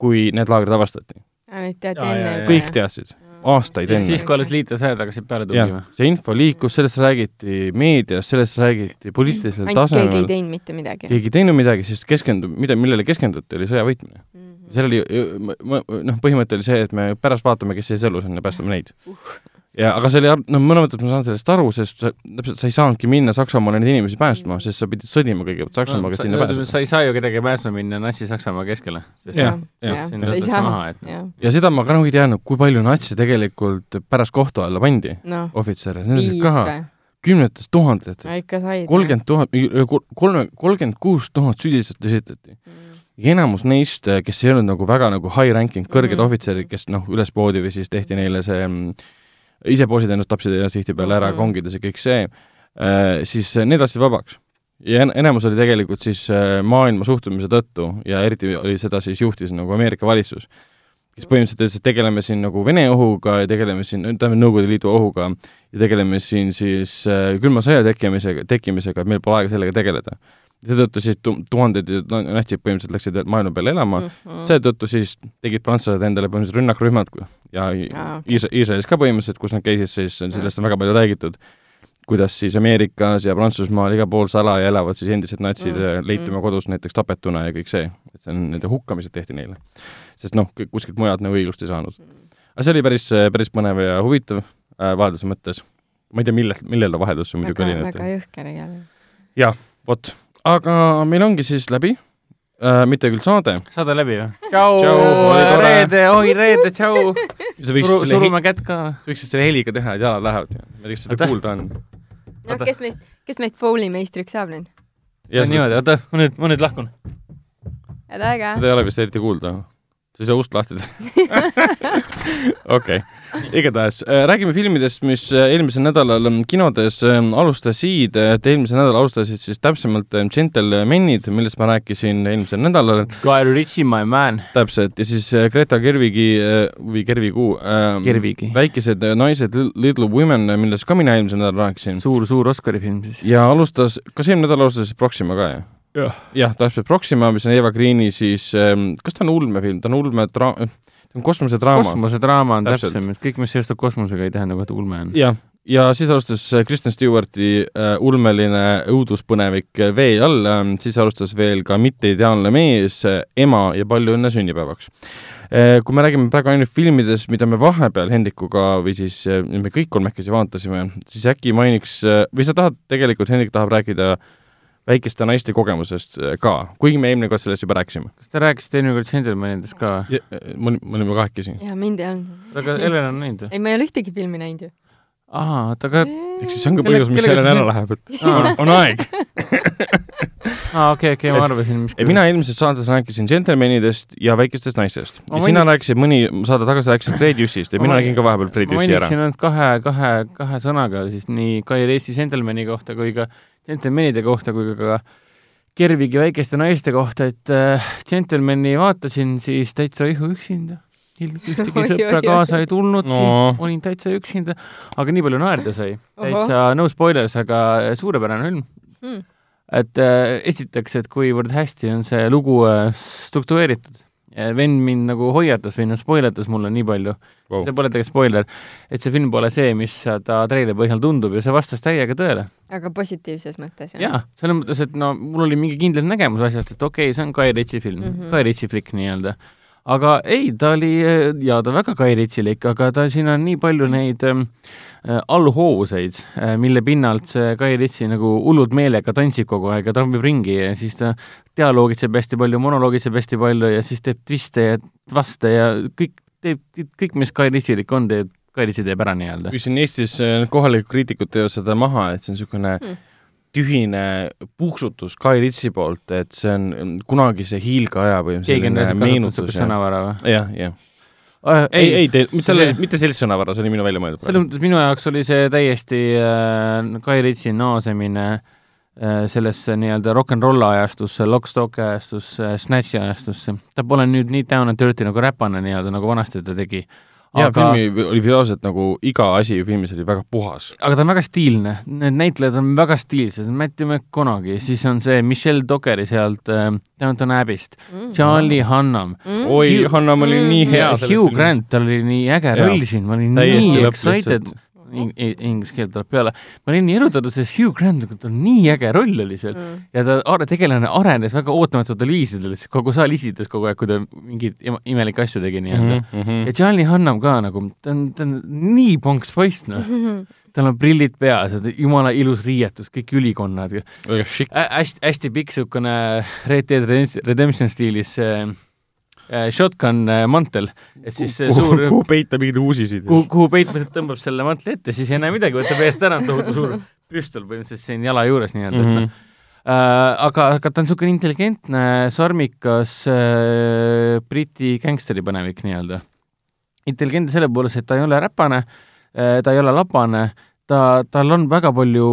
Speaker 2: kui need laagrid avastati.
Speaker 4: Neid teati enne
Speaker 2: kõik teadsid, aastaid
Speaker 3: siis,
Speaker 2: enne
Speaker 3: siis, kui alles liitlasväed hakkasid peale tungima.,
Speaker 2: see info liikus, sellest räägiti meedias, sellest räägiti poliitilisel
Speaker 4: ainult keegi ei
Speaker 2: tasemel,
Speaker 4: teinud mitte midagi.
Speaker 2: keegi ei teinud midagi, sest keskendub, mida, millele keskenduti, oli sõja võitmine.
Speaker 4: Mhm.
Speaker 2: seal oli, noh, põhimõte oli see, et me pärast vaatame, kes jäi elus on ja päästame neid. Ja aga see oli, noh, mõnes mõttes ma saan sellest aru, sest täpselt sa ei saanudki minna Saksamaale neid inimesi päästma, sest sa pidid sõdima kõigepealt Saksamaaga, et sinna pääseda.
Speaker 3: sa ei saa ju kedagi päästma minna Natsi-Saksamaa keskele, sest
Speaker 2: Jah,
Speaker 3: maha, et-,
Speaker 4: jah,
Speaker 2: ja seda ma ka nagu ei teadnud, kui palju natse tegelikult pärast kohtu alla pandi,
Speaker 4: noh,
Speaker 2: ohvitsere, need olid ka kümnetes tuhandetes,
Speaker 4: no
Speaker 2: kolmkümmend tuhat, kolme, kolmkümmend kuus tuhat süüdistust esitati. ja enamus neist, kes ei olnud nagu väga nagu high ranking, kõrged mm. -hmm. ohvitserid, kes noh, üles poodi või siis tehti neile see mm, ise poosid ennast tapsid ennast tihtipeale ära
Speaker 4: Mhm.
Speaker 2: kongides ja kõik see, siis äh, need lasti vabaks. ja en- enamus oli tegelikult siis äh, maailma suhtumise tõttu ja eriti oli seda siis juhtis nagu Ameerika valitsus, kes põhimõtteliselt ütles, et tegeleme siin nagu Vene ohuga ja tegeleme siin, tähendab Nõukogude Liidu ohuga ja tegeleme siin siis äh, külma sõja tekkimisega, tekkimisega, et meil pole aega sellega tegeleda. Seetõttu siis tu- tuhanded natsid põhimõtteliselt läksid maailma peale elama mm,
Speaker 4: Mhm.
Speaker 2: seetõttu siis tegid prantslased endale põhimõtteliselt rünnakrühmad ja
Speaker 4: okei.
Speaker 2: Iis- Iisraelis ka põhimõtteliselt, kus nad käisid, siis sellest on väga palju räägitud, kuidas siis Ameerikas ja Prantsusmaal igal pool salaja elavad siis endised natsid
Speaker 4: Mm,
Speaker 2: mm,, leiti oma kodus näiteks tapetuna ja kõik see, et see on, nende hukkamised tehti neile. sest noh, kuskilt mujalt nagu õigust ei saanud. aga see oli päris, päris põnev ja huvitav äh, vahelduse mõttes. ma ei tea, millest, millel ta vaheldus see muidugi oli
Speaker 4: väga jõhker jälle.
Speaker 2: vot, aga meil ongi siis läbi äh,, mitte küll saade,
Speaker 3: saade läbi või? tšau reede, oi reede, tšau. [LAUGHS]
Speaker 2: sa
Speaker 3: Suru,
Speaker 2: selle,
Speaker 3: surume kätt ka.
Speaker 2: võiksid selle heliga teha, et jalad lähevad. ma ei tea, kas seda
Speaker 3: Oota.
Speaker 2: kuulda on.
Speaker 4: noh, kes meist, kes meist Foley meistriks saab nüüd?
Speaker 3: see on niimoodi, oota, ma nüüd, ma nüüd lahkun.
Speaker 4: head aega
Speaker 2: seda. ei ole vist eriti kuulda. Sa ei saa ust lahti teha. [LAUGHS] okei, igatahes äh, räägime filmidest, mis äh, eelmisel nädalal ähm, kinodes ähm, alustasid, et eelmisel nädalal alustasid siis täpsemalt ähm, Gentlemanid, millest ma rääkisin eelmisel nädalal
Speaker 3: Guy Ritchie, my man.
Speaker 2: täpselt ja siis äh, Greta Gerwigi äh, või Gervigu ähm,
Speaker 3: Gerwigi.
Speaker 2: väikesed äh, naised, Little Women, millest ka mina eelmisel nädalal rääkisin.
Speaker 3: suur, suur Oscari film siis.
Speaker 2: ja alustas, kas eelmine nädal alustas Proxima ka, jah?
Speaker 3: jah.
Speaker 2: jah, täpselt Proxima, mis on Eva Greeni siis ähm,, kas ta on ulmefilm, ta on ulme dra-, ta on kosmosedraama.
Speaker 3: kosmosedraama on
Speaker 2: Täpselt.
Speaker 3: täpsem, et kõik, mis seostub kosmosega, ei tähenda kohe, et ulme on.
Speaker 2: jah, ja siis alustas äh, Kristen Stewarti äh, ulmeline õuduspõnevik äh, Vee all äh,, siis alustas veel ka Mitteideaalne mees äh,, Ema ja palju õnne sünnipäevaks äh,. kui me räägime praegu ainult filmidest, mida me vahepeal Hendrikuga või siis äh, me kõik kolmekesi vaatasime, siis äkki mainiks äh, või sa tahad tegelikult, Hendrik tahab rääkida väikeste naiste kogemusest äh, ka, kuigi me eelmine kord sellest juba rääkisime.
Speaker 3: kas te rääkisite eelmine kord Gentlemanidest ka?
Speaker 2: me me olime kahekesi.
Speaker 4: ja mind ei olnud.
Speaker 3: aga Helen on näinud või?
Speaker 4: ei, ma ei ole ühtegi filmi näinud ju.
Speaker 3: aa, oota, aga
Speaker 2: ehk siis see on ka põhjus, miks Helen ära läheb, et on, aeg. [LAUGHS]
Speaker 3: aa, okei, okei, ma arvasin, mis
Speaker 2: ei, mina eelmises saates rääkisin džentelmenidest ja väikestest naistest
Speaker 3: Ma
Speaker 2: ja sina rääkisid mõni saade tagasi rääkisid Fred Jussist ja
Speaker 3: Ma
Speaker 2: mina räägin ka vahepeal Fred
Speaker 3: ma
Speaker 2: Jussi ära
Speaker 3: mainiksin. ainult kahe, kahe, kahe sõnaga siis nii Guy Ritchie Gentlemani kohta kui ka Gentlemanide kohta kui ka Kervigi väikeste naiste kohta, et äh, Gentlemani vaatasin siis täitsa ihu üksinda. [LAUGHS] ühtegi
Speaker 4: Oi,
Speaker 3: sõpra kaasa ei tulnudki
Speaker 2: No.
Speaker 3: olin täitsa üksinda, aga nii palju naerda sai. Täitsa no spoilers, aga suurepärane film.
Speaker 4: Hmm.
Speaker 3: et äh, esiteks, et kuivõrd hästi on see lugu äh, struktureeritud. Vend mind nagu hoiatas või noh, spoiletas mulle nii palju
Speaker 2: Wow.
Speaker 3: see pole tegelikult spoiler, et see film pole see, mis ta treili põhjal tundub ja see vastas täiega tõele.
Speaker 4: aga positiivses mõttes, jah?
Speaker 3: jaa, selles mõttes, et no mul oli mingi kindel nägemus asjast, et okei okay,, see on Guy Ritchie film mm. -hmm. Guy Ritchie flikk nii-öelda. aga ei, ta oli, jaa, ta väga Guy Ritchielik, aga ta, siin on nii palju neid ähm, äh, allhoovuseid äh,, mille pinnalt see Guy Ritchie nagu hullult meelega tantsib kogu aeg ja trambib ringi ja siis ta dialoogitseb hästi palju, monoloogitseb hästi palju ja siis teeb twiste ja vaste ja kõik teeb, kõik, mis Guy Ritchielik on, teeb, Guy Ritchie teeb ära nii-öelda.
Speaker 2: kui siin Eestis äh, kohalikud kriitikud teevad seda maha, et see on niisugune
Speaker 4: Hmm.
Speaker 2: tühine puuksutus Guy Ritchie poolt, et see on mm, kunagise hiilgeaja või
Speaker 3: keegi on
Speaker 2: meenutus
Speaker 3: sõnavara või?
Speaker 2: jah, jah. ei, ei, te, mitte selle, mitte sellist sõnavara, see oli minu välja mõeldud
Speaker 3: selles. mõttes minu jaoks oli see täiesti äh, Guy Ritchie naasemine äh, sellesse nii-öelda rock n roll ajastusse, Lock Stock ajastusse, Snatchi ajastusse. ta pole nüüd nii down and dirty nagu räpane nii-öelda, nagu vanasti ta tegi.
Speaker 2: Ja
Speaker 3: aga,
Speaker 2: filmi oli visuaalselt nagu iga asi filmis oli väga puhas.
Speaker 3: aga ta on väga stiilne, need näitlejad on väga stiilsed, Matthew McConaughey, siis on see Michelle Dockeri sealt äh, Downton Abbey'st,
Speaker 4: Mm.
Speaker 3: Charlie Hunnam,
Speaker 2: oi
Speaker 3: Hugh-,
Speaker 2: Hannam oli nii hea.
Speaker 3: Hugh Grant, tal oli nii äge
Speaker 2: Jaa.
Speaker 3: roll siin, ma olin
Speaker 2: Täiesti
Speaker 3: nii excited
Speaker 2: lihtsalt.,
Speaker 3: inglise keel tuleb peale, ma olin nii erutatud, sest Hugh Grant, tal nii äge roll oli seal
Speaker 4: Mm.
Speaker 3: ja ta, tegelane arenes väga ootamatutel viisidel, siis kogu saal isitas kogu aeg, kui ta mingeid im- imelikke asju tegi nii-öelda.
Speaker 2: Mhm.
Speaker 3: ja Charlie Hunnam ka nagu, ta on, ta on nii ponks poiss, noh. [LAUGHS] tal on prillid peas jumala ilus riietus, kõik ülikonnad,
Speaker 2: väga šikk.
Speaker 3: hästi, hästi pikk niisugune Red Dead Redemption- stiilis äh, äh, shotgun äh, mantel, et siis see
Speaker 2: kuhu
Speaker 3: suur,
Speaker 2: kuhu peita mingeid uusisid.
Speaker 3: kuhu, kuhu peitmised tõmbab selle mantli ette, siis ei näe midagi, võtab eest ära, tohutu suur püstol põhimõtteliselt siin jala juures nii-öelda mm. -hmm. Äh, aga, aga ta on niisugune intelligentne, sarmikas äh, Briti gängsteri põnevik nii-öelda. intelligentne selle poolest, et ta ei ole räpane äh,, ta ei ole lapane, ta, tal on väga palju,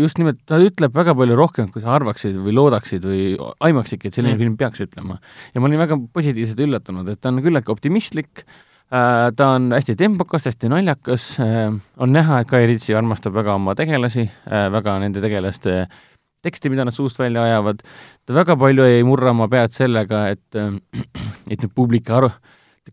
Speaker 3: just nimelt, ta ütleb väga palju rohkem, kui sa arvaksid või loodaksid või aimaksidki, et selline
Speaker 2: Mm.
Speaker 3: film peaks ütlema. ja ma olin väga positiivselt üllatunud, et ta on küllaltki optimistlik äh,, ta on hästi tempokas, hästi naljakas äh,, on näha, et Guy Ritchie armastab väga oma tegelasi äh,, väga nende tegelaste teksti, mida nad suust välja ajavad, ta väga palju ei murra oma pead sellega, et, et nüüd publik ta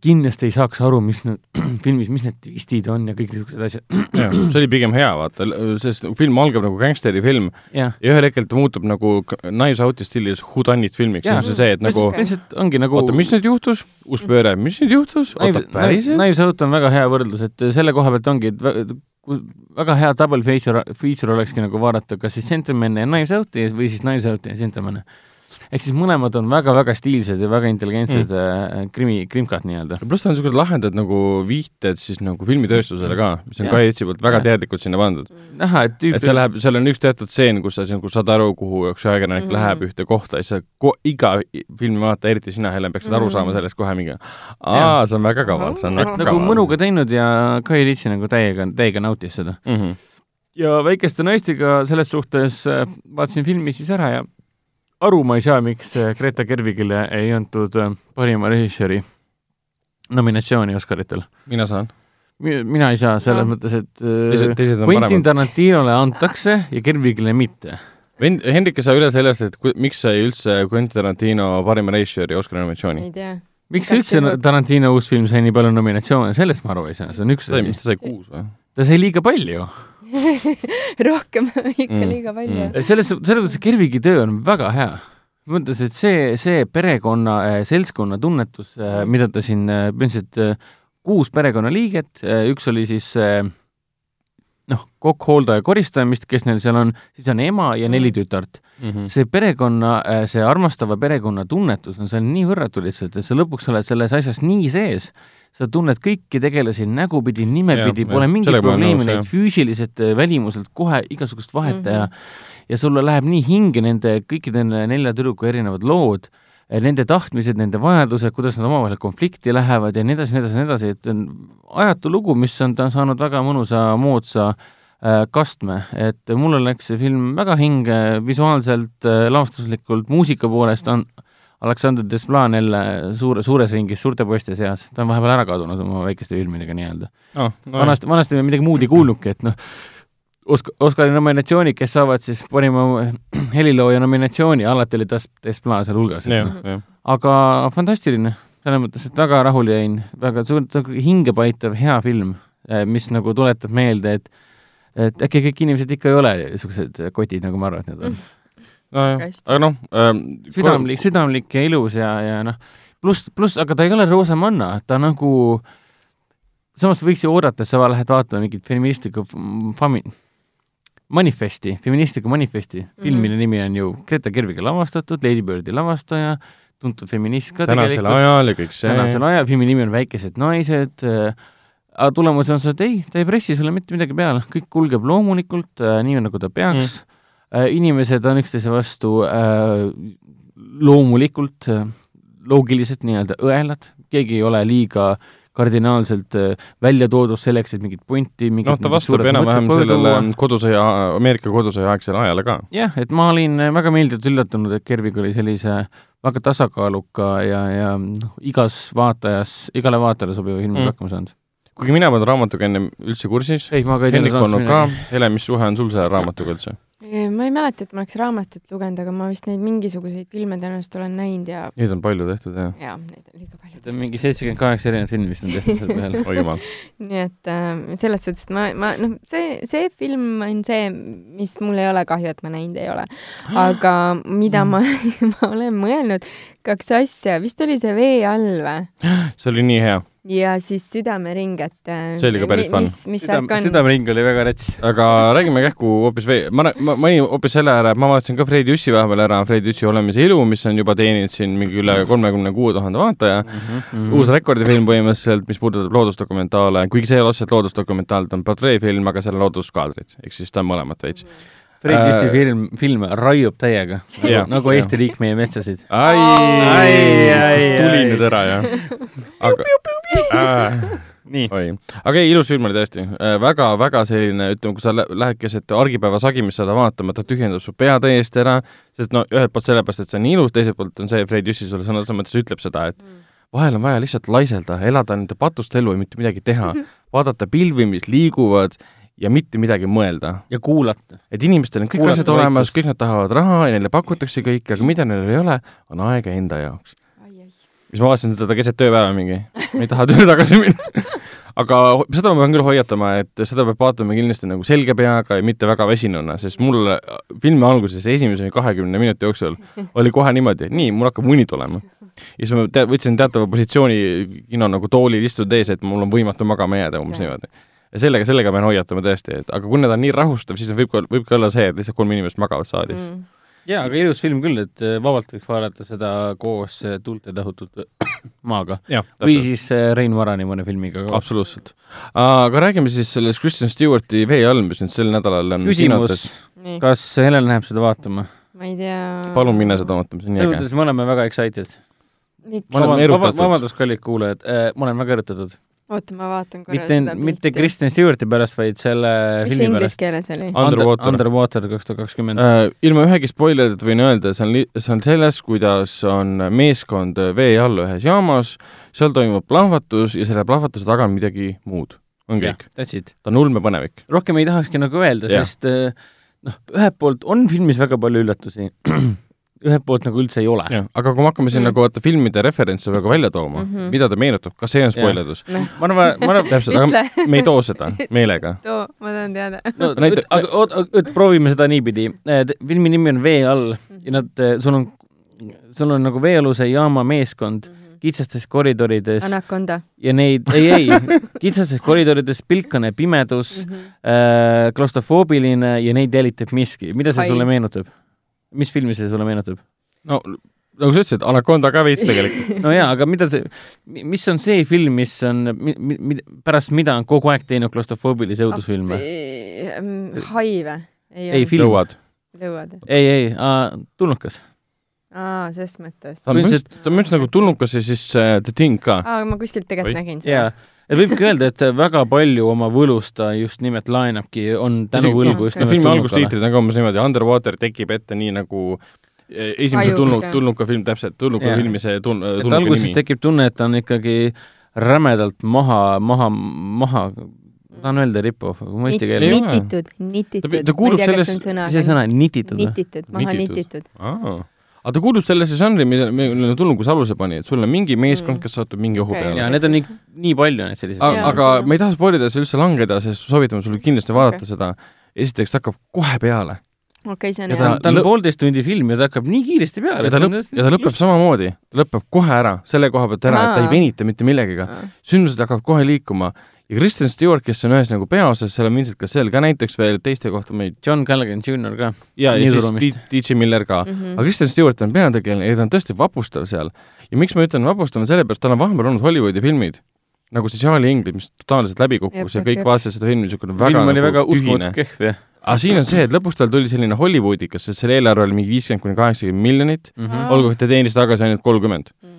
Speaker 3: kindlasti ei saaks aru, mis need [CLEARS THROAT] filmis, mis need twistid on ja kõik niisugused asjad. [CLEARS THROAT]
Speaker 2: see oli pigem hea, vaata, sest film algab nagu gängsterifilm
Speaker 3: jah,
Speaker 2: ja ühel hetkel ta muutub nagu Knives Out'i stiilis whodunit filmiks, see on see, et nagu
Speaker 3: lihtsalt ongi nagu
Speaker 2: oota, mis nüüd juhtus, uus pööre, mis nüüd juhtus, oota, päriselt?
Speaker 3: Knives Out on väga hea võrdlus, et selle koha pealt ongi, et väga hea double feature, feature olekski nagu vaadata kas siis Gentleman'i ja Knives Out'i või siis Knives Out'i ja Gentleman'i. Ehk siis mõlemad on väga-väga stiilsed ja väga intelligentsed mm. krimi, krimkad nii-öelda.
Speaker 2: pluss ta on niisugused lahedad nagu viited siis nagu filmitööstusele ka, mis on
Speaker 3: Jah.
Speaker 2: Guy Ritchie poolt väga
Speaker 3: Jah.
Speaker 2: teadlikult sinna pandud.
Speaker 3: näha, et tüüp
Speaker 2: et see läheb, seal on üks teatud stseen, kus sa nagu saad aru, kuhu üks ajakirjanik mm. -hmm. läheb ühte kohta ja siis sa ko-, iga filmi vaataja, eriti sina, Helen, peaksid aru
Speaker 4: Mhm.
Speaker 2: saama sellest kohe mingi aa, see on väga kaval, see on väga
Speaker 3: nagu
Speaker 2: kaval.
Speaker 3: mõnuga teinud ja Guy Ritchie nagu täiega, täiega nautis seda.
Speaker 2: mm. -hmm.
Speaker 3: ja Väikeste naistega selles suhtes äh, vaatasin filmi siis ära ja aru ma ei saa, miks äh, Greta Gerwigile ei antud äh, parima režissööri nominatsiooni Oscaritel.
Speaker 2: mina saan.
Speaker 3: mina ei saa, selles
Speaker 4: Jah.
Speaker 3: mõttes, et
Speaker 2: teised,
Speaker 3: äh,
Speaker 2: teised on
Speaker 3: Quentin. Tarantinole antakse ja Gerwigile mitte.
Speaker 2: Vend-, Hendrik ei saa üle sellest, et ku, miks sai üldse Quentin Tarantino parima režissööri Oscari nominatsiooni.
Speaker 4: ei tea.
Speaker 3: miks üldse Tarantino uus film sai nii palju nominatsioone, sellest ma aru ei saa, see on üks
Speaker 2: sai, mis
Speaker 3: asi.
Speaker 2: ta sai, kuus või?
Speaker 3: ta sai liiga palju. [LAUGHS]
Speaker 4: rohkem ikka
Speaker 2: Mm,
Speaker 4: liiga palju
Speaker 2: mm..
Speaker 3: selles, selles mõttes Gerwigi töö on väga hea. mõttes, et see, see perekonna, seltskonna tunnetus, mida ta siin, põhimõtteliselt äh, kuus perekonnaliiget, üks oli siis äh, noh, kokk, hooldaja, koristaja, mis, kes neil seal on, siis on ema ja neli tütart.
Speaker 2: Mhm.
Speaker 3: see perekonna, see armastava perekonna tunnetus on seal nii võrratu lihtsalt, et sa lõpuks oled selles asjas nii sees, sa tunned kõiki tegelasi nägupidi, nimepidi, pole mingit probleemi neid füüsiliselt, välimuselt kohe igasugust vahet teha mm. -hmm. ja sulle läheb nii hinge nende kõikide nende nelja tüdruku erinevad lood, nende tahtmised, nende vajadused, kuidas nad omavahel konflikti lähevad ja nii edasi, nii edasi, nii edasi, et on ajatu lugu, mis on ta saanud väga mõnusa moodsa äh, kastme, et mulle läks see film väga hinge visuaalselt, lavastuslikult, muusika poolest on Aleksander Desplan jälle suure, suures ringis suurte poiste seas, ta on vahepeal ära kadunud oma väikeste filmidega nii-öelda
Speaker 2: Ah, no,
Speaker 3: vanasti, vanasti me midagi muud ei kuulnudki, et noh, Osk-, Oscari nominatsioonid, kes saavad siis parima helilooja nominatsiooni, alati oli Tas-, Desplan seal hulgas.
Speaker 2: jah.
Speaker 3: aga fantastiline, selles mõttes, et väga rahule jäin, väga suur, hingepaitav, hea film, mis nagu tuletab meelde, et et äkki kõik inimesed ikka ei ole niisugused kotid, nagu ma arvan, et nad on.
Speaker 2: Nojah aga noh ähm,,
Speaker 3: südamlik, südamlik ja ilus ja, ja noh, pluss, pluss, aga ta ei ole roosamanna, ta nagu, samas võiks ju oodata, et sa lähed vaatama mingit feministlikku fami-, manifesti, feministlikku manifesti mm, -hmm. filmi nimi on ju Greta Gerwigi lavastatud, Lady Birdi lavastaja, tuntud feminist ka
Speaker 2: tänasel ajal ja kõik see.
Speaker 3: tänasel ajal, filmi nimi on Väikesed naised äh,, aga tulemus on see, et ei, ta ei pressi sulle mitte midagi peale, kõik kulgeb loomulikult äh,, nii nagu ta peaks mm.. Äh, inimesed on üksteise vastu äh, loomulikult äh, loogiliselt nii-öelda õelad, keegi ei ole liiga kardinaalselt välja toodud selleks, et mingit pointi mingit,
Speaker 2: noh, ta vastab enam-vähem sellele kodusõja, Ameerika kodusõja aegsele ajale ka.
Speaker 3: jah, et ma olin väga meeldivalt üllatunud, et Kervik oli sellise väga tasakaaluka ja, ja noh, igas vaatajas, igale vaatajale sobiva filmiga mm. hakkama saanud.
Speaker 2: kuigi mina polnud raamatuga ennem üldse kursis. raamatuga polnud ka. Hele, mis suhe on sul selle raamatuga üldse?
Speaker 4: Ma ei mäleta, et ma oleks raamatut lugenud, aga ma vist neid mingisuguseid filme tõenäoliselt olen näinud ja
Speaker 2: Neid on palju tehtud, jah?
Speaker 4: jaa, neid on liiga palju.
Speaker 3: Mingi seitsekümmend kaheksa erinevat filmi vist on tehtud selle peale. [LAUGHS] [LAUGHS]
Speaker 2: oi jumal.
Speaker 4: nii et äh, selles suhtes, et ma, ma noh, see, see film on see, mis mul ei ole kahju, et ma näinud ei ole. [GASPS] aga mida ma, [LAUGHS] ma olen mõelnud, kaks asja, vist oli see Vee all või? [GASPS]
Speaker 2: see oli nii hea
Speaker 4: ja siis Südamering, et äh,
Speaker 2: see oli ka päris fun.
Speaker 4: mis, mis värk on?
Speaker 3: südamering oli väga rets.
Speaker 2: aga räägime kähku hoopis veel, ma, ma, ma olin hoopis selle ära, et ma vaatasin ka Fredi Jüssi vahepeal ära, Fredi Jüssi Olemise ilu, mis on juba teeninud siin mingi üle kolmekümne kuue tuhande vaataja mm. -hmm. uus rekordifilm põhimõtteliselt, mis puudutab loodusdokumentaale, kuigi see ei ole otseselt loodusdokumentaal, ta on portreefilm, aga seal on looduskaadrid, ehk siis ta on mõlemat veits mm. -hmm
Speaker 3: Fred Jüssi äh, film, film raiub täiega nagu, nagu Eesti riik meie metsasid.
Speaker 2: ai, ai, ai, tuli nüüd ära, jah. aga, äh, nii. oi, aga ei, ilus film oli tõesti äh,. väga-väga selline, ütleme, kui sa lähed keset argipäeva sagimist seda vaatama, ta tühjendab su pea täiesti ära, sest no ühelt poolt sellepärast, et see on nii ilus, teiselt poolt on see, Fred Jüssi sulle sõna otseses mõttes ütleb seda, et mm. vahel on vaja lihtsalt laiselda, elada nende patuste elu ja mitte midagi teha, [LAUGHS] vaadata pilvi, mis liiguvad ja mitte midagi mõelda.
Speaker 3: ja kuulata.
Speaker 2: et inimestel on kõik kuulata asjad olemas, kõik nad tahavad raha ja neile pakutakse kõike, aga mida neil ei ole, on aega enda jaoks. siis ma vaatasin seda keset tööpäeva mingi, ma ei taha tööle tagasi minna [LAUGHS] aga seda ma pean küll hoiatama, et seda peab vaatama kindlasti nagu selge peaga ja mitte väga väsinuna, sest mul filmi alguses esimese kahekümne minuti jooksul oli kohe niimoodi, nii, mul hakkab uni tulema. ja siis ma te võtsin teatava positsiooni kino nagu toolil istuda ees, et mul on võimatu magama jääda, umbes niimoodi ja sellega, sellega pean hoiatama tõesti, et aga kui need on nii rahustav, siis võib ka, võib ka olla see, et lihtsalt kolm inimest magavad saalis mm.
Speaker 3: jaa, aga ilus film küll, et äh, vabalt võiks vaadata seda koos äh, tuulte tahutud [COUGHS] maaga. või siis äh, Rein Varani mõne filmiga
Speaker 2: ka. absoluutselt. aga räägime siis sellest Kristen Stewarti Vee all, mis nüüd sel nädalal on
Speaker 3: küsimus, kas Helen läheb seda vaatama?
Speaker 4: ma ei tea.
Speaker 2: palun mine seda vaatama, see on nii
Speaker 3: äge. selles mõttes me oleme väga excited. vabandust, kallid kuulajad, ma olen väga erutatud
Speaker 4: oota, ma vaatan korra
Speaker 3: mitte, seda mitte Kristen Stewarti pärast, vaid selle
Speaker 4: mis
Speaker 3: filmi
Speaker 4: pärast. mis inglise keeles oli?
Speaker 3: Underwater, Underwater kaks tuhat kakskümmend.
Speaker 2: Äh, ilma ühegi spoilerita võin öelda, see on, see on selles, kuidas on meeskond vee all ühes jaamas, seal toimub plahvatus ja selle plahvatuse taga on midagi muud. on kõik. ta on ulmepõnevik.
Speaker 3: rohkem ei tahakski nagu öelda, sest äh, noh, ühelt poolt on filmis väga palju üllatusi [CLEARS THROAT] ühelt poolt nagu üldse ei ole.
Speaker 2: aga kui me hakkame siin mm. nagu vaata filmide referentse väga välja tooma mm, -hmm. mida ta meenutab, kas see on spoilerdus?
Speaker 3: ma arvan, ma arvan [LAUGHS]
Speaker 2: täpselt, aga me ei too seda meelega. [LAUGHS]
Speaker 4: too, ma tahan teada.
Speaker 3: no [LAUGHS] näite, aga oot, oot, proovime seda niipidi. filmi nimi on Vee all ja nad, sul on, sul on nagu veealuse jaama meeskond mm -hmm. kitsastes koridorides.
Speaker 4: Anaconda.
Speaker 3: ja neid, ei, ei, kitsastes koridorides pilkane pimedus mm, -hmm. äh, klaustrofoobiline ja neid jälitab miski. mida see Hai. sulle meenutab? Mis filmi see sulle meenutab?
Speaker 2: no nagu sa ütlesid, Anaconda ka veits tegelikult [LAUGHS]
Speaker 3: no jaa, aga mida see, mis on see film, mis on mi,, mi, pärast mida on kogu aeg teinud klaustrofoobilisi õudusfilme?
Speaker 4: hai või?
Speaker 3: ei, ei, film.
Speaker 2: lõuad.
Speaker 4: lõuad.
Speaker 3: ei, ei, tulnukas.
Speaker 4: aa, ses mõttes.
Speaker 2: ta on just, ta on just nagu tulnukas ja siis uh, The Thing ka.
Speaker 4: aa, ma kuskilt tegelikult nägin seda.
Speaker 3: Et võibki öelda, et väga palju oma võlust ta just nimelt laenabki, on tänu võlgu just
Speaker 2: nimelt filmi algustiitrid on ka umbes niimoodi, Underwater tekib ette nii nagu e, esimese tulnud, tulnuka film, täpselt, tulnuka yeah. filmi see tun-, tulnuka
Speaker 3: nimi. alguses tekib tunne, et ta on ikkagi rämedalt maha, maha, maha ma tahan öelda rip-off, aga ma eesti keel
Speaker 4: ei ole. nititud, nititud.
Speaker 2: ta kuulub sellest,
Speaker 3: mis see sõna, nititud
Speaker 4: või? nititud, maha nititud.
Speaker 2: Aga ta kuulub sellesse žanri, mille, mille tulnukus aluse pani, et sul on mingi meeskond, mm. kes satub mingi ohu okay. peale.
Speaker 3: ja need on nii, nii palju neid selliseid.
Speaker 2: aga, ma ei taha spoilidesse üldse langeda, sest soovitan sulle kindlasti vaadata okay. seda. esiteks, ta hakkab kohe peale
Speaker 4: okei okay,, see on
Speaker 3: hea. ta on poolteist tundi film ja ta hakkab nii kiiresti peale.
Speaker 2: ja ta lõpp, ja ta lõpeb lust. samamoodi, lõpeb kohe ära, selle koha pealt ära, et ta ei venita mitte millegagi. sündmused hakkavad kohe liikuma ja Kristen Stewart, kes on ühes nagu peaosas, seal on Vincent Cassel ka näiteks veel, teiste kohta ma ei
Speaker 3: John Callaghan Jr ka.
Speaker 2: ja, ja siis DJ Miller ka mm. -hmm. aga Kristen Stewart on peategelane ja ta on tõesti vapustav seal. ja miks ma ütlen vapustav, on sellepärast, tal on vahepeal olnud Hollywoodi filmid, nagu see Charlie Englund, mis totaalselt läbi kukkus ja kõik vaatasid seda filmi, niisugune väga
Speaker 3: film oli nagu väga uskumatult kehv, jah
Speaker 2: aga siin on see, et lõpuks tal tuli selline Hollywoodikas, sest selle eelarve oli mingi viiskümmend kuni kaheksakümmend miljonit,
Speaker 3: Mhm.
Speaker 4: Aa.
Speaker 2: olgu, et ta teenis tagasi ainult kolmkümmend.
Speaker 4: Mm.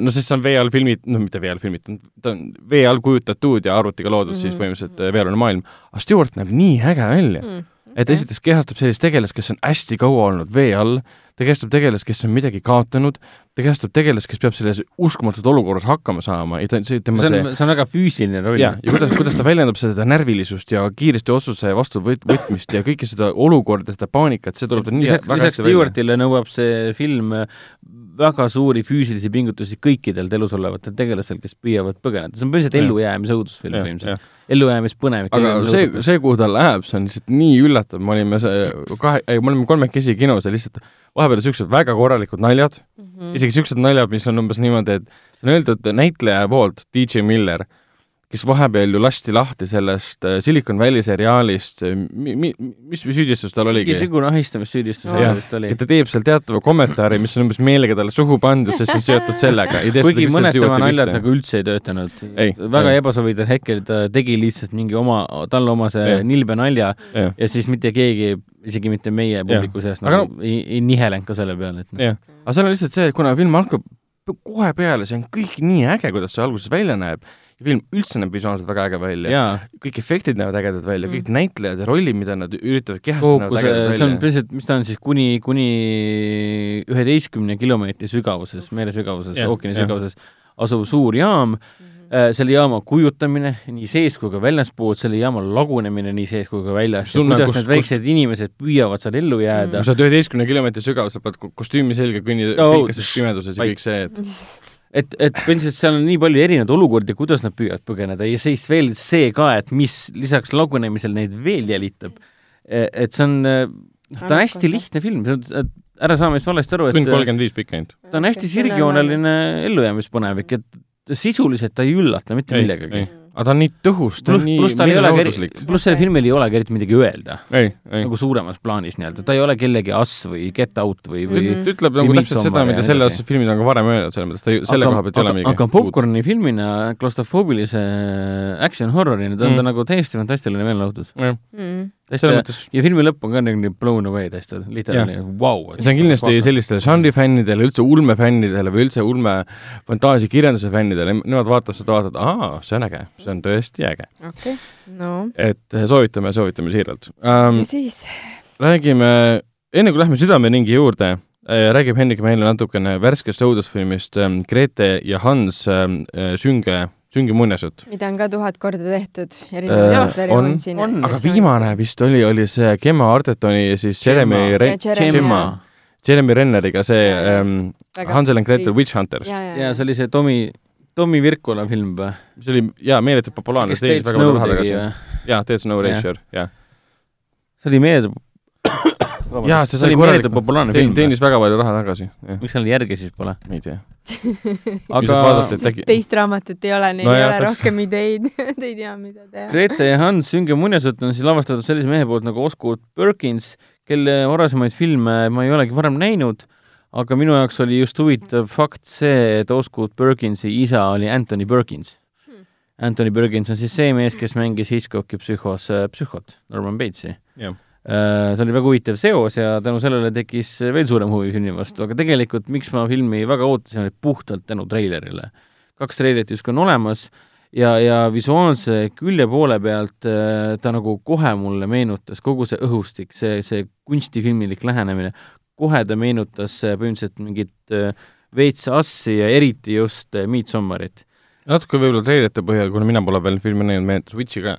Speaker 2: No sest see on vee all filmid, no mitte vee all filmitud, ta on vee all kujutatud ja arvutiga loodud mm -hmm. siis
Speaker 4: Mhm.
Speaker 2: põhimõtteliselt äh, veealune maailm. aga Stewart näeb nii äge välja
Speaker 4: Mm.
Speaker 2: Et esiteks kehastab sellist tegelast, kes on hästi kaua olnud vee all, ta kehastab tegelast, kes on midagi kaotanud, ta kehastab tegelast, kes peab selles uskumatud olukorras hakkama saama ja ta, see tema
Speaker 3: see
Speaker 2: see
Speaker 3: on, see on väga füüsiline roll.
Speaker 2: ja, ja kuidas, kuidas ta väljendab seda närvilisust ja kiiresti otsuse vastu võt-, võtmist ja kõike seda olukorda, seda paanikat, see tuleb tal nii
Speaker 3: lisaks, lisaks. Stewartile nõuab see film väga suuri füüsilisi pingutusi kõikidelt elus olevatel tegelastel, kes püüavad põgeneda, see on põhimõtteliselt
Speaker 2: Jah.
Speaker 3: ellujäämise õudusfilm põhimõtteliselt. ellujäämispõnevik.
Speaker 2: aga see, see, kuhu ta läheb, see on lihtsalt nii üllatav, me olime see kahe, ei, me olime kolmekesi kinos ja lihtsalt vahepeal niisugused väga korralikud naljad mm,
Speaker 4: Mhm.
Speaker 2: -hmm. isegi niisugused naljad, mis on umbes niimoodi, et see on öeldud näitleja poolt, DJ Miller, kes vahepeal ju lasti lahti sellest äh, Silicon Valley seriaalist, mi-, mi-, mis süüdistus tal oligi?
Speaker 3: mingisugune ahistamissüüdistus oli vist oli
Speaker 2: et. ta teeb seal teatava kommentaari, mis on umbes meelega talle suhu pandud, sest see on seotud sellega.
Speaker 3: kuigi mõned tema naljad nagu üldse ei töötanud. Väga
Speaker 2: ei.
Speaker 3: ebasobival hetkel ta tegi lihtsalt mingi oma, talle omase
Speaker 2: Jah.
Speaker 3: nilbe nalja
Speaker 2: jah,
Speaker 3: ja siis mitte keegi, isegi mitte meie publiku seast
Speaker 2: Aga
Speaker 3: nagu ei, ei nihelenud ka selle peale, et noh.
Speaker 2: aga seal on lihtsalt see, et kuna film hakkab kohe peale, see on kõik nii äge, kuidas see alguses välja näeb ja film üldse näeb visuaalselt väga äge välja. kõik efektid näevad ägedad välja mm.,
Speaker 4: Mm.
Speaker 2: kõik näitlejad ja rollid, mida nad üritavad kehastada, näevad ägedad
Speaker 3: see on
Speaker 2: välja.
Speaker 3: põhiliselt, mis ta on siis kuni, kuni üheteistkümne kilomeetri sügavuses, mere sügavuses,
Speaker 2: Jah,
Speaker 3: ookeani sügavuses asuv suur jaam, selle jaama kujutamine nii sees kui ka väljaspoolt, selle jaama lagunemine nii sees kui ka väljas, kuidas
Speaker 2: kus-
Speaker 3: need väiksed inimesed püüavad seal ellu jääda
Speaker 2: kui sa oled üheteistkümne kilomeetri sügavuses, pead ko- kostüümi selga kõnni
Speaker 3: Oh,
Speaker 2: pilkeses pimeduses ja kõik see, et [LAUGHS] [LAUGHS]
Speaker 3: et, et põhimõtteliselt seal on nii palju erinevaid olukordi, kuidas nad püüavad põgeneda ja siis veel see ka, et mis lisaks lagunemisel neid veel jälitab. et see on, noh, ta on hästi lihtne film, ära saa meist valesti aru, et
Speaker 2: tund kolmkümmend viis pikk ainult.
Speaker 3: ta on hästi sirgjooneline ellujäämispõnevik, et sisuliselt ta ei üllata mitte
Speaker 2: Ei,
Speaker 3: millegagi.
Speaker 2: Aga ta on nii tõhus, ta on nii
Speaker 3: pluss tal ei olegi pluss sellel filmil ei olegi eriti midagi öelda, nagu suuremas plaanis nii-öelda, ta ei ole kellegi Us või Get Out või, või
Speaker 2: ta ütleb nagu täpselt seda, mida selle aasta filmid on ka varem öelnud, selles mõttes ta ei, selle koha pealt ei ole
Speaker 3: aga,
Speaker 2: midagi
Speaker 3: aga popcorni filmina, klaustrofoobilise action horror'ina, ta on
Speaker 2: Mm.
Speaker 3: ta nagu täiesti fantastiline meelelahutus.
Speaker 2: Selles
Speaker 3: ja filmi lõpp on ka nagu blown away täiesti, literaali, vau.
Speaker 2: see on kindlasti sellistele žanrifännidele, üldse ulmefännidele või üldse ulme fantaasiakirjanduse fännidele, nemad vaatavad seda, vaatavad, aa, see on äge, see on tõesti äge.
Speaker 4: okei, no
Speaker 2: et eh, soovitame, soovitame siiralt um,
Speaker 4: ja. siis
Speaker 2: räägime, enne kui lähme südameringi juurde äh,, räägib Hendrik meile natukene värskest õudusfilmist ähm, Grete ja Hans ähm, äh, sünge, sünge muinasjutt.
Speaker 4: mida on ka tuhat korda tehtud
Speaker 2: Äh,
Speaker 4: erinevates
Speaker 2: on-
Speaker 3: on.
Speaker 2: aga viimane vist oli, oli see Gemma Artertoni ja siis Jeremy. Re-,
Speaker 3: Gemma.
Speaker 2: Jeremy Renneriga see ähm, Hansel and Gretel Witch Hunters,
Speaker 4: ja,
Speaker 3: see oli see Tomi, Tomi Virkula film või?
Speaker 2: mis oli jaa, meeletult populaarne,
Speaker 3: kes Ted Snow tegi või?
Speaker 2: jaa, Ted Snow. Erasure, jah.
Speaker 3: see oli meeletult
Speaker 2: Jaa, see sai
Speaker 3: oli
Speaker 2: korralikult-
Speaker 3: populaarne film.
Speaker 2: teenis väga palju raha tagasi,
Speaker 3: miks seal järge siis pole?
Speaker 2: ei tea. [LAUGHS]
Speaker 3: aga
Speaker 2: äkki-
Speaker 4: teist raamatut ei ole, neil
Speaker 2: No
Speaker 4: ei
Speaker 2: jah,
Speaker 4: ole
Speaker 2: täpselt.
Speaker 4: rohkem ideid, [LAUGHS] te ei tea, mida teha.
Speaker 3: Grete ja Hans Sünge muinasjutt on siis lavastatud sellise mehe poolt nagu Oscar Perkins, kelle varasemaid filme ma ei olegi varem näinud, aga minu jaoks oli just huvitav fakt see, et Oscar Perkinsi isa oli Anthony Perkins
Speaker 4: Hmm.
Speaker 3: Anthony Perkins on siis see mees, kes mängis Hitchcocki psühhos äh, psühhot, Norman Bates'i.
Speaker 2: jah,
Speaker 3: see oli väga huvitav seos ja tänu sellele tekkis veel suurem huvi filmi vastu, aga tegelikult miks ma filmi väga ootasin, oli puhtalt tänu treilerile. kaks treilerit justkui on olemas ja, ja visuaalse külje poole pealt äh, ta nagu kohe mulle meenutas kogu see õhustik, see, see kunstifilmilik lähenemine, kohe ta meenutas äh, põhimõtteliselt mingit äh, veits assi ja eriti just äh, Midsommarit.
Speaker 2: natuke võib-olla treilite põhjal, kuna mina pole veel filmi näinud, meenutas Witchi ka.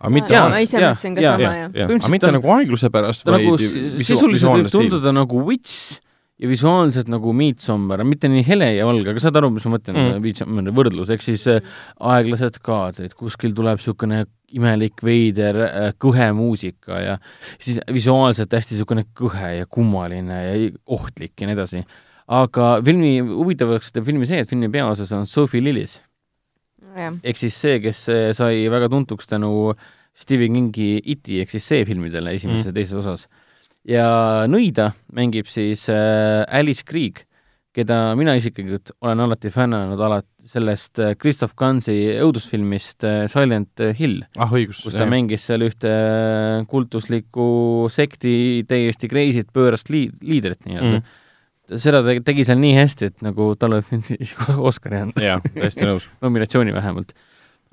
Speaker 2: Aga mitte
Speaker 3: Jaa,
Speaker 4: ma ise mõtlesin ka
Speaker 3: jaa,
Speaker 4: sama,
Speaker 2: jah, aga mitte
Speaker 3: ta-
Speaker 2: nagu aegluse pärast,
Speaker 3: nagu
Speaker 2: vaid visu-
Speaker 3: sisuliselt võib tunduda nagu Wits ja visuaalselt nagu Midsommar, mitte nii hele ja valge, aga saad aru, mis ma mõtlen
Speaker 2: Mm.
Speaker 3: mm., Midsommari võrdlus, ehk siis äh, aeglased kaadrid, kuskil tuleb niisugune imelik veider äh, kõhe muusika ja siis visuaalselt hästi niisugune kõhe ja kummaline ja ohtlik ja nii edasi. aga filmi huvitavaks teeb filmi see, et filmi peaosas on Sophie Lillis ehk siis see, kes äh, sai väga tuntuks tänu Stephen Kingi Iti ehk siis see filmidele esimeses ja
Speaker 2: Mm.
Speaker 3: teises osas. ja nõida mängib siis äh, Alice Krieg, keda mina isiklikult olen alati fännanud alati sellest äh, Christoph Gansi õudusfilmist Silent Hill,
Speaker 2: ah
Speaker 3: kus ta mängis seal ühte kultuslikku sekti täiesti crazy't pöörast lii-, liidrit nii-öelda mm. Seda ta tegi seal nii hästi, et nagu talle siis [LAUGHS] Oscari anda.
Speaker 2: jaa, täiesti nõus [LAUGHS]
Speaker 3: nominatsiooni vähemalt.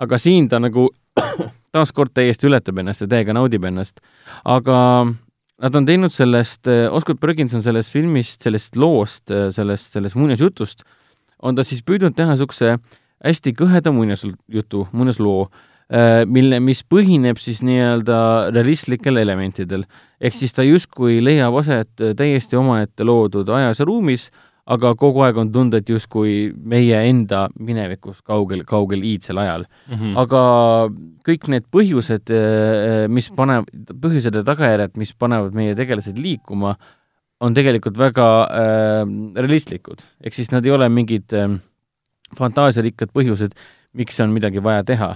Speaker 3: aga siin ta nagu [COUGHS] taaskord täiesti ületab ennast ja täiega naudib ennast. aga nad on teinud sellest, Oscar Perkins on sellest filmist, sellest loost, sellest, sellest muinasjutust, on ta siis püüdnud teha niisuguse hästi kõheda muinasjutu, muinasloo, mille, mis põhineb siis nii-öelda realistlikel elementidel. ehk siis ta justkui leiab aset täiesti omaette loodud ajas ja ruumis, aga kogu aeg on tunda, et justkui meie enda minevikus kaugel, kaugel iidsel ajal mm. -hmm. aga kõik need põhjused, mis panevad, põhjused ja tagajärjed, mis panevad meie tegelased liikuma, on tegelikult väga äh, realistlikud. ehk siis nad ei ole mingid äh, fantaasiarikkad põhjused, miks on midagi vaja teha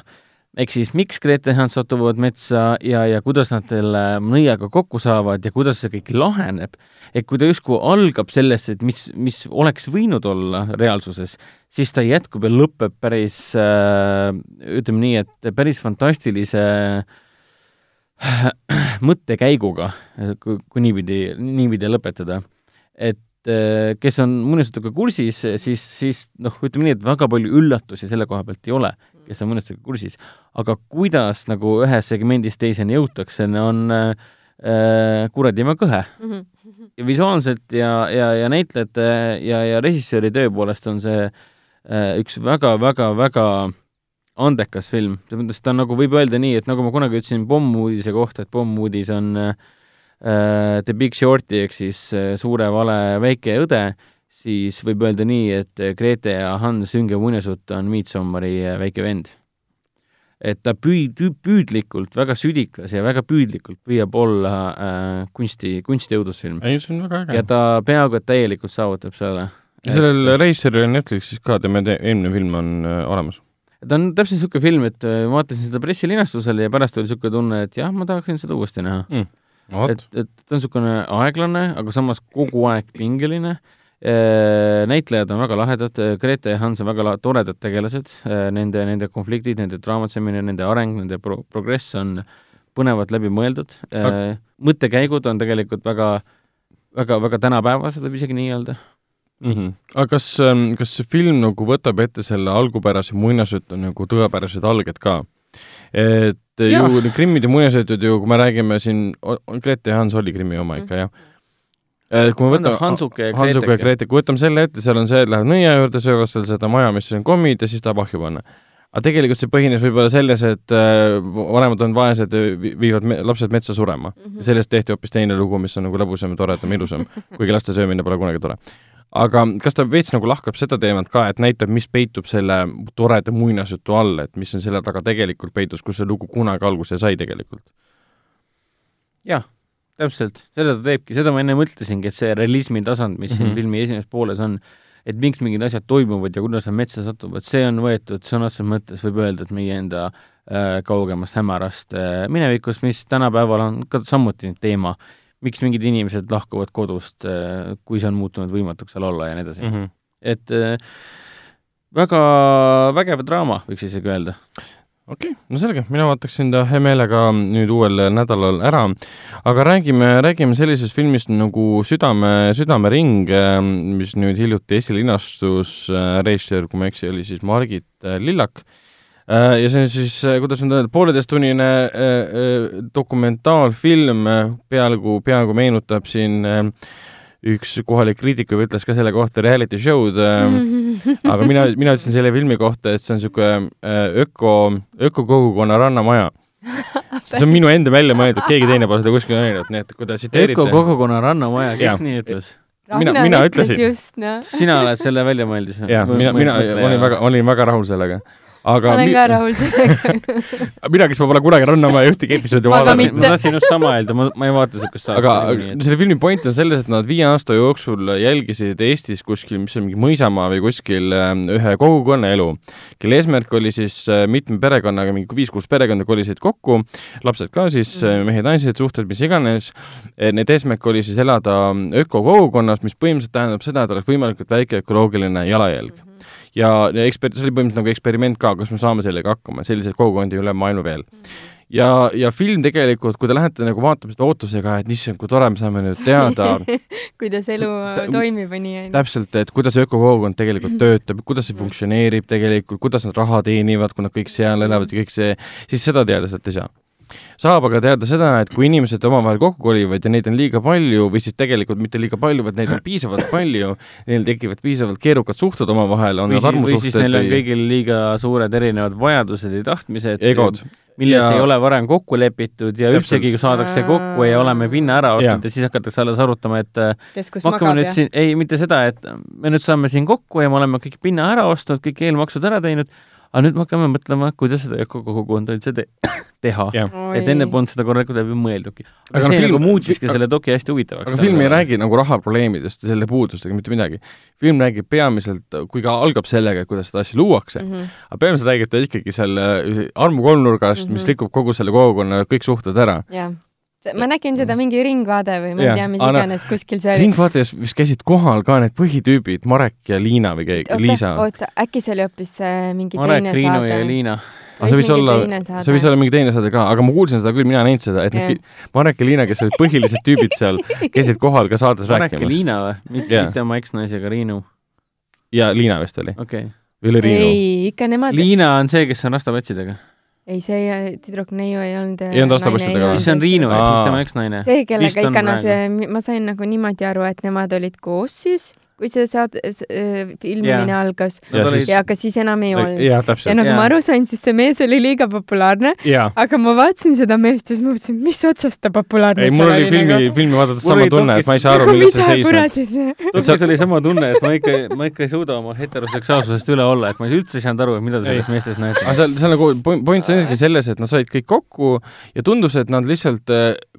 Speaker 3: ehk siis miks Hans satuvad metsa ja, ja kuidas nad selle nõiaga kokku saavad ja kuidas see kõik laheneb. et kui ta justkui algab sellest, et mis, mis oleks võinud olla reaalsuses, siis ta jätkub ja lõpeb päris äh, ütleme nii, et päris fantastilise äh, mõttekäiguga, kui, kui niipidi, niipidi lõpetada. et äh, kes on muinasjutuga kursis, siis, siis noh, ütleme nii, et väga palju üllatusi selle koha pealt ei ole kes on mõnestega kursis. aga kuidas nagu ühest segmendist teiseni jõutakse, on äh, äh kuradimaa kõhe mm. -hmm. ja visuaalselt ja, ja, ja näitlejate ja, ja režissööri töö poolest on see äh, üks väga-väga-väga andekas film, selles mõttes ta on nagu, võib öelda nii, et nagu ma kunagi ütlesin pommuudise kohta, et pommuudis on äh, The Big Shorti ehk siis äh, Suure vale väike õde siis võib öelda nii, et Grete ja Hans Sünge muinasjutt on Midsommari väike vend. et ta püüd-, püüdlikult, väga südikas ja väga püüdlikult püüab olla äh, kunsti, kunstiõudusfilm.
Speaker 2: ei, see on väga äge.
Speaker 3: ja ta peaaegu et täielikult saavutab selle.
Speaker 2: ja sellel et... reisijal Netflixis ka, tema eelmine film on äh, olemas
Speaker 3: ta on täpselt niisugune film, et äh, ma vaatasin seda pressilinastusel ja pärast oli niisugune tunne, et jah, ma tahaksin seda uuesti näha mm.. et, et ta on niisugune aeglane, aga samas kogu aeg pingeline näitlejad on väga lahedad, Grete ja Hans on väga toredad tegelased, äh, nende, nende konfliktid, nende draamatsemine, nende areng, nende pro-, progress on põnevalt läbi mõeldud aga..., äh, mõttekäigud on tegelikult väga, väga, väga tänapäevased, võib isegi nii öelda
Speaker 2: mm. -hmm. aga kas, ähm, kas see film nagu võtab ette selle algupärase muinasjutu nagu tõepärased alged ka? et ja. ju Krimmid ja muinasjutud ju, kui me räägime siin, Grete ja Hans oli Krimmi oma ikka, jah Äh, kui me võtame
Speaker 3: Hansuke ja
Speaker 2: Hansuke ja Gretek, kui võtame selle ette, seal on see, et lähevad nõia juurde, söövad seal seda maja, mis on kommid ja siis tahab ahju panna. aga tegelikult see põhines võib-olla selles, et äh, vanemad on vaesed, viivad me, lapsed metsa surema mm. -hmm. sellest tehti hoopis teine lugu, mis on nagu lõbusam, toredam, ilusam, kuigi laste söömine pole kunagi tore. aga kas ta veits nagu lahkab seda teemat ka, et näitab, mis peitub selle toreda muinasjutu all, et mis on selle taga tegelikult peitus, kus see lugu kunagi alguse sai tegelikult?
Speaker 3: jah täpselt, seda ta teebki, seda ma enne mõtlesingi, et see realismi tasand, mis mm -hmm. siin mhm. filmi esimeses pooles on, et miks mingid asjad toimuvad ja kuidas nad metsa satuvad, see on võetud sõna otseses mõttes, võib öelda, et meie enda äh, kaugemast hämarast äh, minevikust, mis tänapäeval on ka samuti teema. miks mingid inimesed lahkuvad kodust äh,, kui see on muutunud võimatuks seal olla ja nii edasi mm. -hmm. et äh, väga vägev draama, võiks isegi öelda
Speaker 2: okei okay,, no selge, mina vaataksin ta hea meelega nüüd uuel nädalal ära. aga räägime, räägime sellisest filmist nagu Südame, südamering, mis nüüd hiljuti esilinastus, äh, režissöör, kui ma ei eksi, oli siis Margit äh, Lillak. Äh, ja see on siis, kuidas nüüd öelda, pooleteisttunnine dokumentaalfilm, peaaegu, peaaegu meenutab siin üks kohalik kriitik ütles ka selle kohta reality show'd äh,, [LAUGHS] aga mina, mina ütlesin selle filmi kohta, et see on niisugune äh, öko, ökokogukonna rannamaja [LAUGHS] see on minu enda välja mõeldud, keegi teine pole seda kuskil öelnud, nii et kui te tsiteerite
Speaker 3: ökokogukonna rannamaja, kes ja. nii ütles?
Speaker 2: mina, mina ütlesin.
Speaker 4: No.
Speaker 3: sina oled selle välja mõeldis?
Speaker 2: jah, mina, mina olin väga, olin väga rahul sellega aga
Speaker 4: olen
Speaker 2: mi-
Speaker 4: ka rahul sellega. [LAUGHS]
Speaker 2: mina, kes ma pole kunagi Rannamaja ühtegi episoodi
Speaker 4: Ma
Speaker 2: vaadanud,
Speaker 3: ma tahtsin just sama öelda, ma, ma ei vaata siukest
Speaker 2: aga
Speaker 3: saatest.
Speaker 2: selle filmi point on selles, et nad viie aasta jooksul jälgisid Eestis kuskil, mis on mingi mõisamaa või kuskil äh, ühe kogukonna elu, kelle eesmärk oli siis äh, mitme perekonnaga, mingi viis-kuus perekonda kolisid kokku, lapsed ka siis mm, -hmm. mehed-naised, suhted, mis iganes. Need eesmärk oli siis elada ökokogukonnas, mis põhimõtteliselt tähendab seda, et oleks võimalikult väike ökoloogiline jalajälg ja eksper-, see oli põhimõtteliselt nagu eksperiment ka, kas me saame sellega hakkama, selliseid kogukondi üle maailma veel. ja, ja film tegelikult, kui te lähete nagu vaatama seda ootusega, et issand, kui tore, me saame nüüd teada [LAUGHS]
Speaker 4: kuidas elu
Speaker 2: Tä-
Speaker 4: toimib ja nii,
Speaker 2: täpselt, et kuidas ökokogukond tegelikult töötab, kuidas see funktsioneerib tegelikult, kuidas nad raha teenivad, kui nad kõik seal elavad ja kõik see, siis seda teada sealt ei saa. Saab aga teada seda, et kui inimesed omavahel kokku kolivad ja neid on liiga palju või siis tegelikult mitte liiga palju, vaid neid on piisavalt palju, neil tekivad piisavalt keerukad suhted omavahel, on need
Speaker 3: siis, või siis neil on
Speaker 2: armusuhted
Speaker 3: kõigil liiga suured erinevad vajadused ja tahtmised.
Speaker 2: egod.
Speaker 3: milles
Speaker 2: Ja-
Speaker 3: ei ole varem kokku lepitud ja
Speaker 2: Täpselt.
Speaker 3: üldsegi, kui saadakse kokku ja oleme pinna ära ostnud
Speaker 2: Jaa.
Speaker 3: ja siis hakatakse alles arutama, et äh,
Speaker 4: kes
Speaker 3: me hakkame
Speaker 4: magab
Speaker 3: nüüd
Speaker 4: ja.
Speaker 3: siin, ei mitte seda, et me nüüd saame siin kokku ja me oleme kõik pinna ära ostnud, kõik eelmaksud ära teinud, aga nüüd me hakkame mõtlema, kuidas seda ökokogukonda üldse te [COUGHS] teha.
Speaker 2: jah,
Speaker 3: et enne polnud seda korralikult läbi mõeldudki.
Speaker 2: Aga
Speaker 3: aga see
Speaker 2: film-
Speaker 3: nagu muutiski selle doki hästi huvitavaks.
Speaker 2: aga film ei räägi nagu rahaprobleemidest ja selle puudustega mitte midagi. film räägib peamiselt, kui ka algab sellega, et kuidas seda asja luuakse mm,
Speaker 4: Mhm.
Speaker 2: -hmm. aga peamiselt räägib ta ikkagi selle armukolmnurgast mm, -hmm. mis
Speaker 4: Mhm.
Speaker 2: rikub kogu selle kogukonna kõik suhted ära.
Speaker 4: jah. Ma nägin seda mingi Ringvaade või ma ei tea, mis
Speaker 2: aga no-
Speaker 4: iganes kuskil see oli.
Speaker 2: Ringvaates vist käisid kohal ka need põhitüübid, Marek ja Liina või keegi, Liisa.
Speaker 4: oota, äkki see oli hoopis äh, mingi
Speaker 3: Marek,
Speaker 4: teine
Speaker 3: Triinu
Speaker 4: saade
Speaker 3: ja? Liina.
Speaker 2: aga see võis
Speaker 4: mingi
Speaker 2: olla, see võis olla mingi teine saade ka, aga ma kuulsin seda küll, mina ei näinud seda, et
Speaker 4: Jah.
Speaker 2: need Marek ja Liina, kes olid põhilised tüübid seal, käisid kohal ka saates
Speaker 3: Marek ja
Speaker 2: rääkimas.
Speaker 3: Liina või? mitte
Speaker 2: Jaa.
Speaker 3: mitte oma eksnaisega Riinu.
Speaker 2: ja Liina vist oli,
Speaker 3: okei okay..
Speaker 2: või oli Riinu?
Speaker 4: ei, ikka nemad,
Speaker 3: Liina on see, kes on rastapatsidega.
Speaker 4: Ei see tüdruk neiu ei olnud.
Speaker 2: Ei olnud rasvapassidega või?
Speaker 3: siis see on Riinu ehk siis tema eksnaine.
Speaker 4: see, kellega ikka nad
Speaker 3: praegu.,
Speaker 4: ma sain nagu niimoodi aru, et nemad olid koos siis, kui see saade, filmimine
Speaker 3: Jaa.
Speaker 4: algas
Speaker 2: ja siis,
Speaker 4: ja aga siis enam ei olnud. ja
Speaker 2: täpselt.
Speaker 4: nagu
Speaker 3: Jaa.
Speaker 4: ma aru sain, siis see mees oli liiga populaarne,
Speaker 2: jaa.
Speaker 4: aga ma vaatasin seda meest ja siis mõtlesin, mis otsast ta populaarne
Speaker 2: ei, mul oli filmi, filmi vaadates sama tunne, et ma ei saa aru, milles see seisneb.
Speaker 3: Tõkkis oli sama tunne, et ma ikka, ma ikka ei suuda oma heteroseksuaalsusest üle olla, et ma üldse ei saanud aru, mida te sellest meestest näete
Speaker 2: aga. seal, seal nagu point point on isegi selles, et nad said kõik kokku ja tundus, et nad lihtsalt,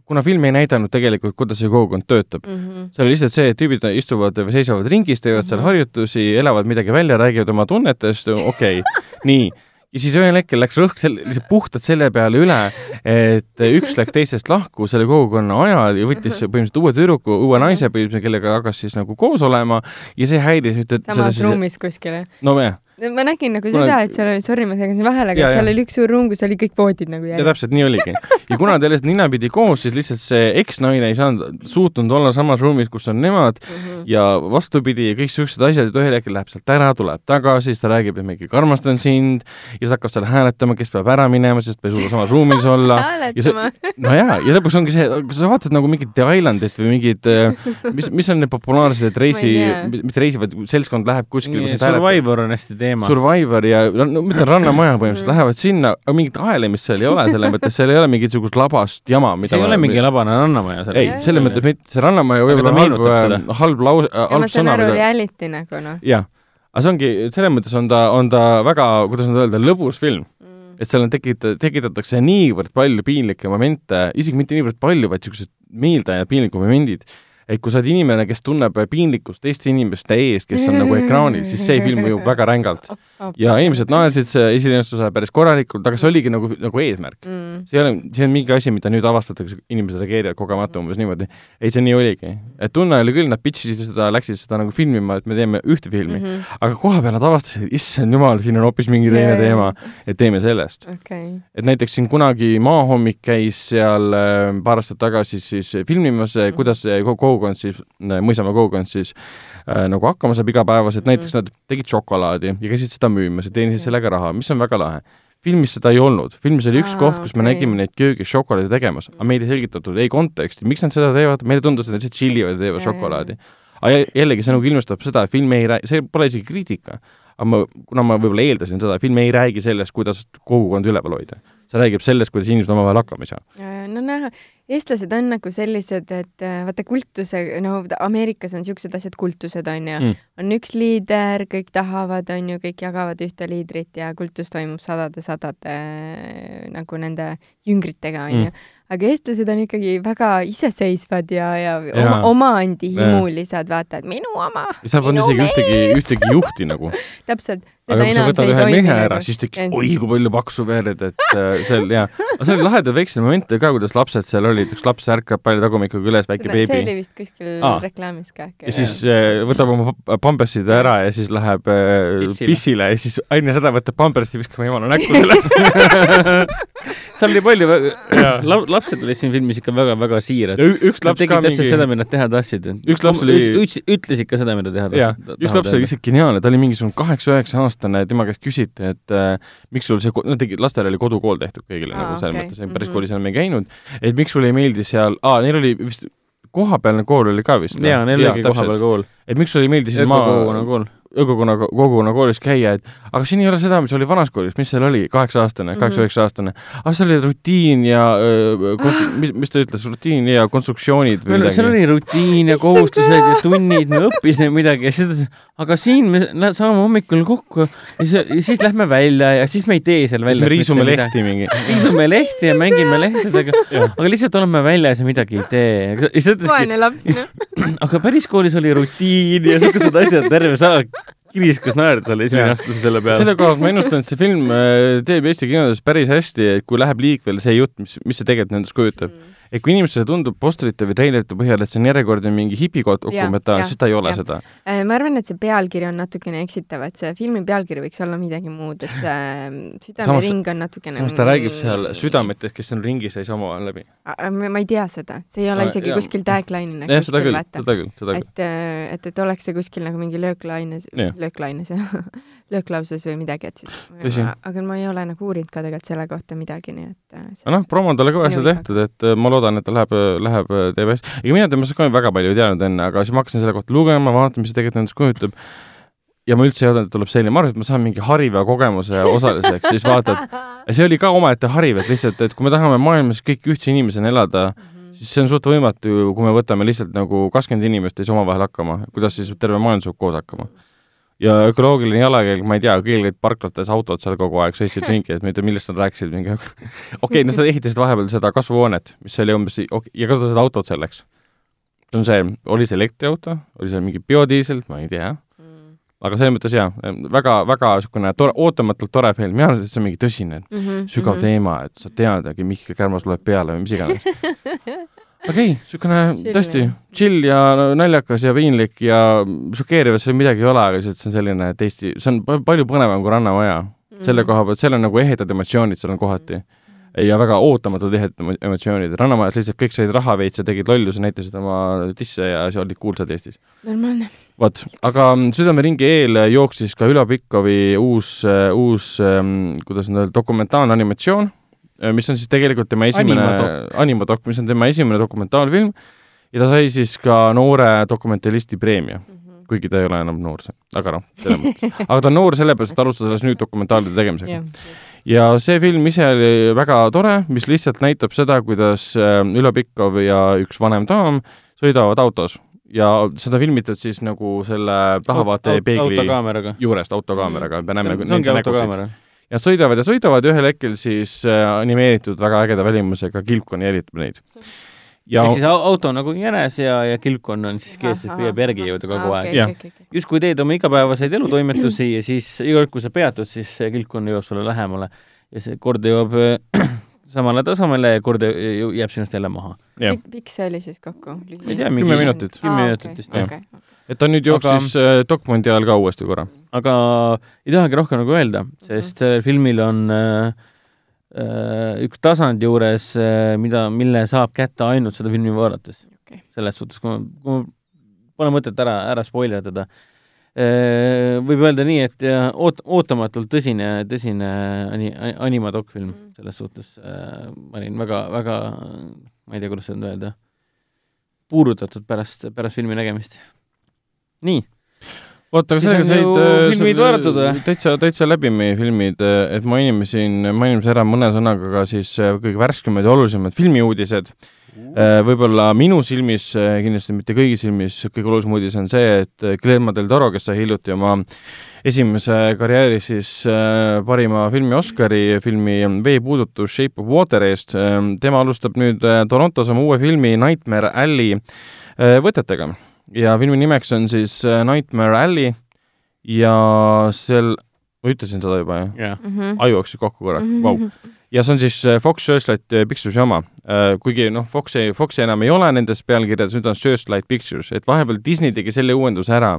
Speaker 2: kuna film ei näidanud tegelikult, kuidas see kogukond töötab,
Speaker 4: Mhm.
Speaker 2: see oli lihtsalt see, et tüübid istuvad või seisavad ringis, teevad seal
Speaker 4: Mhm.
Speaker 2: harjutusi, elavad midagi välja, räägivad oma tunnetest, okei okay., nii. ja siis ühel hetkel läks rõhk selle, lihtsalt puhtalt selle peale üle, et üks läks teisest lahku selle kogukonna ajal ja võttis põhimõtteliselt uue tüdruku, uue naise põhimõtteliselt, kellega hakkas siis nagu koos olema ja see häiris, et
Speaker 4: samas ruumis kuskil.
Speaker 2: no jah,
Speaker 4: ma nägin nagu
Speaker 2: Kuna-
Speaker 4: seda, et seal oli, sorry, ma segasin vahele, aga et seal
Speaker 2: jaa.
Speaker 4: oli üks suur ruum, kus oli kõik voodid nagu
Speaker 2: ja
Speaker 4: järjest.
Speaker 2: täpselt nii oligi. ja kuna te olete ninapidi koos, siis lihtsalt see eksnaine ei saanud, suutnud olla samas ruumis, kus on nemad
Speaker 4: Mhm.
Speaker 2: ja vastupidi ja kõik siuksed asjad, et ühel hetkel läheb sealt ära, tuleb tagasi, siis ta räägib, et ma ikkagi armastan sind ja siis hakkab seal hääletama, kes peab ära minema, sest ta ei suuda samas ruumis [LAUGHS] olla.
Speaker 4: hääletama.
Speaker 2: no jaa, ja lõpuks ongi see, sa vaatad nagu mingit The Islandit või mingit, mis, mis on need populaarsed [LAUGHS] reisi
Speaker 4: ei tea.,
Speaker 2: mitte reisi, vaid seltskond läheb kuskile.
Speaker 3: Survivor on hästi teema.
Speaker 2: Survivor ja no, ma ütlen [CLEARS THROAT] Rannamaja põhimõtteliselt
Speaker 4: Mhm.
Speaker 2: lähevad sinna, aga mingit aelemist seal ei ole, selles mõttes seal ei ole mingisugust labast jama, mida
Speaker 3: see ei ole mingi labane rannamaja seal.
Speaker 2: ei, selles mõttes mitte, see Rannamaja võib-olla halb
Speaker 3: seda.
Speaker 2: halb lause,
Speaker 4: ja
Speaker 2: halb
Speaker 4: ma saan
Speaker 2: sõna,
Speaker 4: aru, reality nagu noh.
Speaker 2: jah, aga see ongi, selles mõttes on ta, on ta väga, kuidas nüüd öelda, lõbus film. et seal on tekita-, tekitatakse niivõrd palju piinlikke momente, isegi mitte niivõrd palju, vaid niisugused meeldejäävad piinlikud momendid, et kui sa oled inimene, kes tunneb piinlikkust teiste inimeste ees, kes on nagu ekraanil, siis see film mõjub väga rängalt. [LAUGHS] ja inimesed naersid see esilindustuse päris korralikult, aga see oligi nagu, nagu eesmärk.
Speaker 4: mm..
Speaker 2: see ei ole, see on mingi asi, mida nüüd avastatakse, inimesed reageerivad kogemata umbes niimoodi. ei, see nii oligi. et tunne oli küll, nad pitch isid seda, läksid seda nagu filmima, et me teeme ühte filmi mm. -hmm. aga kohapeal nad avastasid, issand jumal, siin on hoopis mingi teine
Speaker 4: jaa.
Speaker 2: teema, et teeme sellest.
Speaker 4: okei.
Speaker 2: et näiteks siin kunagi Maahommik käis seal äh, paar aastat tagasi siis filmimas mm. -hmm. kuidas see ko- kogukond siis, Mõisamaa kogukond siis äh, nagu hakkama saab igapäevaselt, näiteks
Speaker 4: Mhm.
Speaker 2: nad tegid šokolaadi ja käisid seda müümas ja teenisid sellega raha, mis on väga lahe filmis seda ei olnud, filmis oli üks
Speaker 4: Aa,
Speaker 2: koht, kus me
Speaker 4: okei.
Speaker 2: nägime neid köögis šokolaadi tegemas, aga meile ei selgitatud ei konteksti, miks nad seda teevad, meile tundus, et nad lihtsalt tšillivad ja teevad šokolaadi. aga jä- jällegi see nagu ilmestab seda, et film ei räägi, see pole isegi kriitika, aga ma, kuna ma võib-olla eeldasin seda, film ei räägi sellest, kuidas kogukonda üleval hoida. see räägib sellest, kuidas inimesed omavahel hakkama ei saa.
Speaker 4: no näha, eestlased on nagu sellised, et äh, vaata kultuse, no Ameerikas on siuksed asjad, kultused on ju
Speaker 2: Mm.
Speaker 4: mm., on üks liider, kõik tahavad, on ju, kõik jagavad ühte liidrit ja kultus toimub sadade-sadade äh, nagu nende jüngritega, on
Speaker 2: Mm.
Speaker 4: Aga eestlased on ikkagi väga iseseisvad ja, ja
Speaker 2: Jaa.
Speaker 4: oma, omaandihimulised, vaata, et minu oma,
Speaker 2: ja seal polnud isegi ühtegi, [LAUGHS] ühtegi juhti nagu.
Speaker 4: täpselt.
Speaker 2: aga kui sa võtad ühe mehe ära, siis tekib, oi kui palju paksu veered, et äh, seal ja, aga seal oli lahedaid väikseid momente ka, kuidas lapsed seal olid, üks laps ärkab palli tagumikuga üles, väike
Speaker 4: see
Speaker 2: beebi
Speaker 4: oli vist kuskil
Speaker 2: Aa.
Speaker 4: reklaamis ka äkki.
Speaker 2: ja siis äh, võtab oma pa- pampersid ära ja siis läheb äh,
Speaker 3: Pissile.
Speaker 2: pissile ja siis enne seda võtab pampersi, viskab emale näkku [LAUGHS] selle. [LAUGHS] [LAUGHS]
Speaker 3: seal oli palju la,, lapsed olid siin filmis ikka väga-väga siirad
Speaker 2: üks laps ka mingi
Speaker 3: seda, mida nad teha tahtsid.
Speaker 2: Üks laps oli-
Speaker 3: ütlesid ka seda, mida teha tahtsid.
Speaker 2: üks laps oli lihtsalt geniaalne, ta oli mingisugune kaheksa-üheksa aastane, tema käest küsiti, et äh, miks sul see, no tegi, lastele oli kodukool tehtud kõigile
Speaker 4: Aa,
Speaker 2: nagu selles
Speaker 4: okei.
Speaker 2: mõttes, päris
Speaker 4: Mhm.
Speaker 2: koolis enam ei käinud, et miks sulle ei meeldi seal, aa, neil oli vist kohapealne kool oli ka vist.
Speaker 3: jaa, neil oligi kohapeal kool.
Speaker 2: et miks sulle ei meeldi siin maa,
Speaker 3: ökokogukonna kool.
Speaker 2: ökokoguna, kogukonna koolis käia, et aga siin ei ole seda, mis oli vanas koolis, mis seal oli, kaheksa-aastane,
Speaker 4: Mhm.
Speaker 2: kaheksa-üheksa aastane. aga seal oli rutiin ja öö, mis, mis ta ütles, rutiin ja konstruktsioonid või
Speaker 3: meil, seal
Speaker 2: midagi.
Speaker 3: oli rutiin ja kohustused ja tunnid, me õppisime midagi ja siis ta ütles, aga siin me saame hommikul kokku ja siis, ja siis lähme välja ja siis me ei tee seal
Speaker 2: siis
Speaker 3: välja.
Speaker 2: me riisume lehti mingi.
Speaker 3: riisume lehti ja mängime lehtedega, aga lihtsalt oleme väljas ja midagi ei tee.
Speaker 4: vaene laps, noh.
Speaker 3: aga päris koolis oli rutiin ja siuksed asjad, terve saal kiriskas naerda seal esimene
Speaker 2: Jaa.
Speaker 3: aasta selle peale.
Speaker 2: selle koha pealt ma ennustan, et see film äh, teeb Eesti kinodes päris hästi, et kui läheb liikvele see jutt, mis, mis see tegelikult endast kujutab.
Speaker 4: Mm.
Speaker 2: Et kui inimesele tundub posterite või treilerite põhjal, et see on järjekordne mingi hipidokumentaal, siis ta ei ole
Speaker 4: jah.
Speaker 2: seda.
Speaker 4: Äh, ma arvan, et see pealkiri on natukene eksitav, et see filmi pealkiri võiks olla midagi muud, et see mm, südamering on natukene
Speaker 2: samas ta räägib seal. südametest, kes on ringis ja ei saa omavahel läbi.
Speaker 4: ma ei tagia seda, see ei ole isegi
Speaker 2: jaa.
Speaker 4: kuskil tagline'ina
Speaker 2: seda
Speaker 4: kuskil vaata.
Speaker 2: seda küll.
Speaker 4: et, et, et oleks see kuskil nagu mingi lööklaines lööklaines jah, [LAUGHS] lööklauses või midagi, et siis, aga ma ei ole nagu uurinud ka tegelikult selle kohta midagi, nii et äh,
Speaker 2: aga noh, promo on talle kõvasti tehtud, et äh, ma loodan, et ta läheb, läheb, teeb hästi. ega mina temast ka väga palju ei teadnud enne, aga siis ma hakkasin selle kohta lugema, vaatama, mis see tegelikult endast kujutab. ja ma üldse ei oodanud, et tuleb selline, ma arvasin, et ma saan mingi hariva kogemuse osaliseks, siis vaatad, see oli ka omaette hariv, et lihtsalt, et kui me tahame maailmas kõik ühtse inimesena elada, siis see on suht võimatu ju, kui me võtame lihtsalt nagu kakskümmend inimest ei saa omavahel hakkama, kuidas siis terve maailm saab koos hakkama. Ja ökoloogiline jalajälg, ma ei tea, kõigil olid parklates autod seal kogu aeg, sõitsid [LAUGHS] ringi, et ma ei tea, millest nad rääkisid, mingi [LAUGHS] okei okay,, nad ehitasid vahepeal seda kasvuhoonet, mis oli umbes okay, ja kasutasid autot selleks. see on see, oli see elektriauto, oli see mingi biodiisel, ma ei tea,
Speaker 4: Mm.
Speaker 2: aga selles mõttes jaa, väga, väga niisugune tore, ootamatult tore film, mina arvan, et see on mingi tõsine,
Speaker 4: Mhm,
Speaker 2: sügav
Speaker 4: mhm.
Speaker 2: teema, et sa teadagi, Mihkel Kärmas loeb peale või mis iganes. [LAUGHS] okei okay,, niisugune
Speaker 4: Chill,
Speaker 2: tõesti chill ja naljakas ja piinlik ja šokeeriv, et seal midagi ei ole, aga lihtsalt see on selline, et Eesti, see on pa- palju põnevam kui Rannamaja. selle
Speaker 4: Mhm.
Speaker 2: koha pealt, seal on nagu ehedad emotsioonid, seal on kohati. ja väga ootamatud ehedad emo- emotsioonid. Rannamajas lihtsalt kõik said raha veits ja tegid lolluse, näitasid oma disse ja see olid kuulsad Eestis.
Speaker 4: normaalne.
Speaker 2: vot, aga mm, Südameringi eel jooksis ka Ülo Pikkovi uus, uus, kuidas nüüd öelda, dokumentaalne animatsioon, mis on siis tegelikult tema esimene
Speaker 3: Animadok.
Speaker 2: animadok, mis on tema esimene dokumentaalfilm ja ta sai siis ka noore dokumentalisti preemia, kuigi ta ei ole enam noor, aga noh, selles mõttes. aga ta on noor sellepärast, et alustas alles nüüd dokumentaalide tegemisega. ja see film ise oli väga tore, mis lihtsalt näitab seda, kuidas äh, Ülo Pikkov ja üks vanem daam sõidavad autos ja seda filmitud siis nagu selle tahavaatepeegli
Speaker 3: autokaameraga.
Speaker 2: juurest autokaameraga, me näeme
Speaker 3: see ongi autokaamera.
Speaker 2: Ja sõidavad ja sõidavad ja ühel hetkel siis äh, animeeritud väga ägeda välimusega kilpkonn jälitab neid. ja
Speaker 3: ehk siis au- auto on nagu jänes ja, ja kilpkonn on siis kees, et püüab järgi jõuda kogu aeg.
Speaker 4: Okei, okei, okei.
Speaker 3: justkui teed oma igapäevaseid elutoimetusi ja siis iga kord, kui sa peatud, siis see kilpkonn jõuab sulle lähemale ja see kord jõuab äh, [CLEARS THROAT] samale tasemele ja kord jääb sinust jälle maha.
Speaker 4: pikk see oli siis kokku?
Speaker 3: ma ei tea,
Speaker 2: Kümme minutit.
Speaker 3: kümme minutit vist jah.
Speaker 2: Et ta nüüd jooksis aga... Dokmondial ka uuesti korra.
Speaker 3: aga ei tahagi rohkem nagu öelda, sest sellel filmil on äh, äh, üks tasand juures äh,, mida, mille saab kätte ainult seda filmi vaadates
Speaker 4: Okei.
Speaker 3: selles suhtes, kui ma, kui ma pole mõtet ära, ära spoilerdada äh,. võib öelda nii, et äh, oot-, ootamatult tõsine, tõsine ani-, animadokfilm
Speaker 4: Mm.
Speaker 3: selles suhtes äh,. ma olin väga, väga, ma ei tea, kuidas seda öelda, puudutatud pärast, pärast filmi nägemist. Nii
Speaker 2: oota, aga sellega said äh,
Speaker 3: filmid vaadatud või?
Speaker 2: täitsa, täitsa läbi meie filmid, et mainime siin, mainime ära mõne sõnaga ka siis äh, kõige värskemad ja olulisemad filmiuudised. Äh, võib-olla minu silmis, äh, kindlasti mitte kõigi silmis, kõige olulisem uudis on see, et äh, Guillermo del Toro, kes sai hiljuti oma esimese karjääri siis äh, parima filmi Oscari filmi Veepuudutus Shape of Water eest äh,, tema alustab nüüd äh, Torontos oma uue filmi Nightmare Alley äh, võtetega. Ja filmi nimeks on siis äh, Nightmare Alley ja sel, ma ütlesin seda juba, jah?
Speaker 3: jah.
Speaker 4: Mhm.
Speaker 2: aju jooksis kokku korraga, vau ja see on siis äh, Fox Searchlight äh, Pictures'i oma. Kuigi noh, Foxi, Foxi enam ei ole nendes pealkirjades, nüüd on Searchlight Pictures, et vahepeal Disney tegi selle uuenduse ära.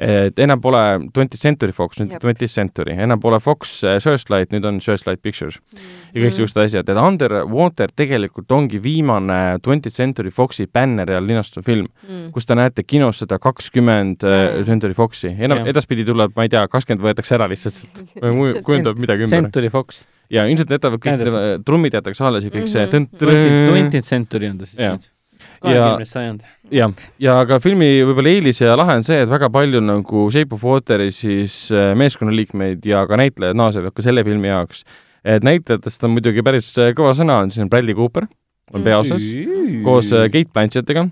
Speaker 2: Et enam pole Twentieth Century Fox, nüüd
Speaker 4: Jep.
Speaker 2: Twentieth Century, enam pole Fox äh, Searchlight, nüüd on Searchlight Pictures ja
Speaker 4: Mhm.
Speaker 2: kõik niisugused asjad, et Underwater tegelikult ongi viimane Twentieth Century Foxi bänneri all linastuv film,
Speaker 4: Mm.
Speaker 2: kus te näete kinos seda kakskümmend
Speaker 4: Jaa.
Speaker 2: Century Foxi, enam
Speaker 3: Jah.
Speaker 2: edaspidi tuleb, ma ei tea, kakskümmend võetakse ära lihtsalt, [LAUGHS] kujundab midagi ümber
Speaker 3: Century Fox.
Speaker 2: ja ilmselt jätavad kõik trummid jätakse alles ja kõik see
Speaker 3: Twentieth Century on ta siis nüüd. kahekümnes sajand.
Speaker 2: jah, ja aga filmi võib-olla eelis ja lahe on see, et väga palju nagu Shape of Wateri siis äh, meeskonnaliikmeid ja ka näitlejad naasevad ka selle filmi jaoks. et näitlejatest on muidugi päris äh, kõva sõna, on siin Bradley Cooper on peaosas koos äh, Kate Blanchett'iga,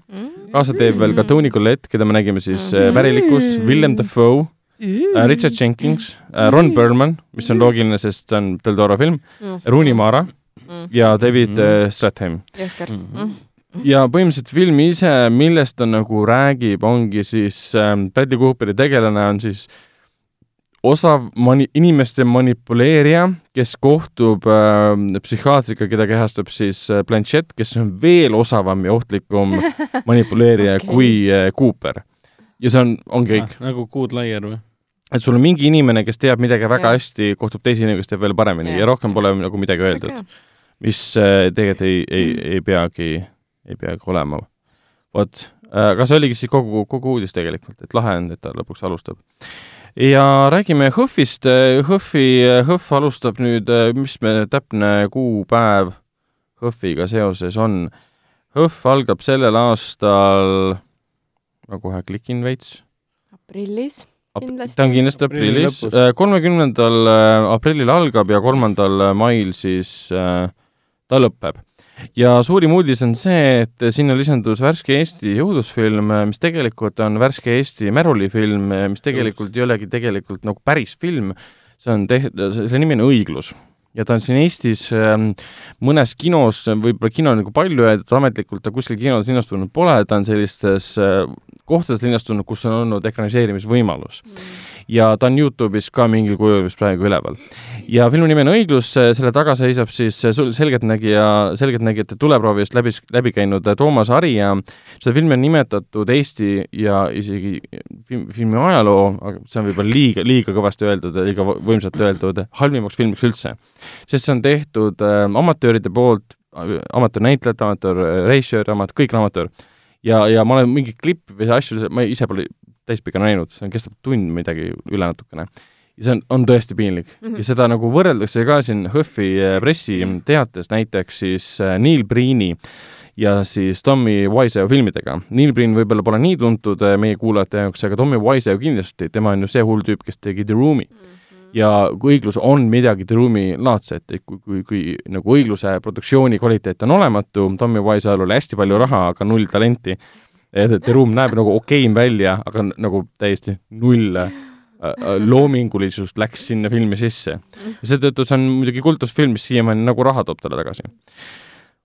Speaker 2: kaasa teeb veel ka Tony Collette, keda me nägime siis
Speaker 4: Mhm.
Speaker 2: Pärilikus, Willem Dafoe, Richard Jenkins, Ron Perlman, mis on loogiline, sest see on Del Toro film, Rooney Mara ja David Stratham.
Speaker 4: jõhker.
Speaker 2: Ja põhimõtteliselt film ise, millest ta nagu räägib, ongi siis ähm, Bradley Cooperi tegelane on siis osav mani-, inimeste manipuleerija, kes kohtub äh, psühhiaatriga, keda kehastab siis äh, Blanchett, kes on veel osavam ja ohtlikum [LAUGHS] manipuleerija okay. kui äh, Cooper. ja see on, ongi kõik.
Speaker 3: nagu Good Liar või?
Speaker 2: et sul on mingi inimene, kes teab midagi väga
Speaker 4: Jah.
Speaker 2: hästi, kohtub teise inimesega, kes teeb veel paremini
Speaker 4: Jah.
Speaker 2: ja rohkem pole nagu midagi öeldud, mis äh, tegelikult ei, ei, ei peagi, ei peagi olema. vot, aga see oligi siis kogu, kogu uudis tegelikult, et lahe on, et ta lõpuks alustab. ja räägime HÖFFist, HÖFFi, HÖFF alustab nüüd, mis me täpne kuupäev HÖFFiga seoses on. HÖFF algab sellel aastal, ma kohe klikin veits
Speaker 4: aprillis kindlasti.
Speaker 2: ta on kindlasti
Speaker 3: Aprilli
Speaker 2: aprillis
Speaker 3: lõpus.,
Speaker 2: kolmekümnendal aprillil algab ja kolmandal mail siis äh, ta lõpeb. Ja suurim uudis on see, et sinna lisandus värske Eesti õudusfilm, mis tegelikult on värske Eesti märulifilm, mis tegelikult ei olegi tegelikult nagu päris film, see on teht-, selle nimi on Õiglus. Ja ta on siin Eestis ähm, mõnes kinos, võib-olla kino nagu palju öeldud, ametlikult ta kuskil kinos linastunud pole, ta on sellistes äh, kohtades linastunud, kus on olnud ekraniseerimisvõimalus ja ta on Youtube'is ka mingil kujul vist praegu üleval. ja filmi nimi on Õiglus, selle taga seisab siis selgeltnägija, selgeltnägijate tuleproovi eest läbi, läbi käinud Toomas Ari ja seda filmi on nimetatud Eesti ja isegi film, filmi ajaloo, aga see on võib-olla liiga, liiga kõvasti öeldud ja liiga võimsalt öeldud, halvimaks filmiks üldse. sest see on tehtud äh, amatööride poolt, amatöörnäitlejad, amatöörrežissöör, amat-, kõik on amatöör. ja, ja ma olen mingeid klippe või asju, ma ise pole täispikka näinud, see on, kestab tund midagi üle natukene. ja see on, on tõesti piinlik mm.
Speaker 4: Mhm.
Speaker 2: -hmm. ja seda nagu võrreldakse ka siin HÖFFi äh, pressiteates näiteks siis äh, Neil Breeni ja siis Tommy Wiseau filmidega. Neil Breen võib-olla pole nii tuntud äh, meie kuulajate jaoks, aga Tommy Wiseau kindlasti, tema on ju see hull tüüp, kes tegi The Room'i. ja kui õiglus on midagi The Room'i laadset, et kui, kui, kui nagu õigluse produktsiooni kvaliteet on olematu, Tommy Wiseau'l oli hästi palju raha, aga null talenti, The Room näeb nagu okeim välja, aga nagu täiesti null äh, äh, loomingulisust läks sinna filmi sisse. ja seetõttu see on muidugi kultusfilm, mis siiamaani nagu raha toob talle tagasi.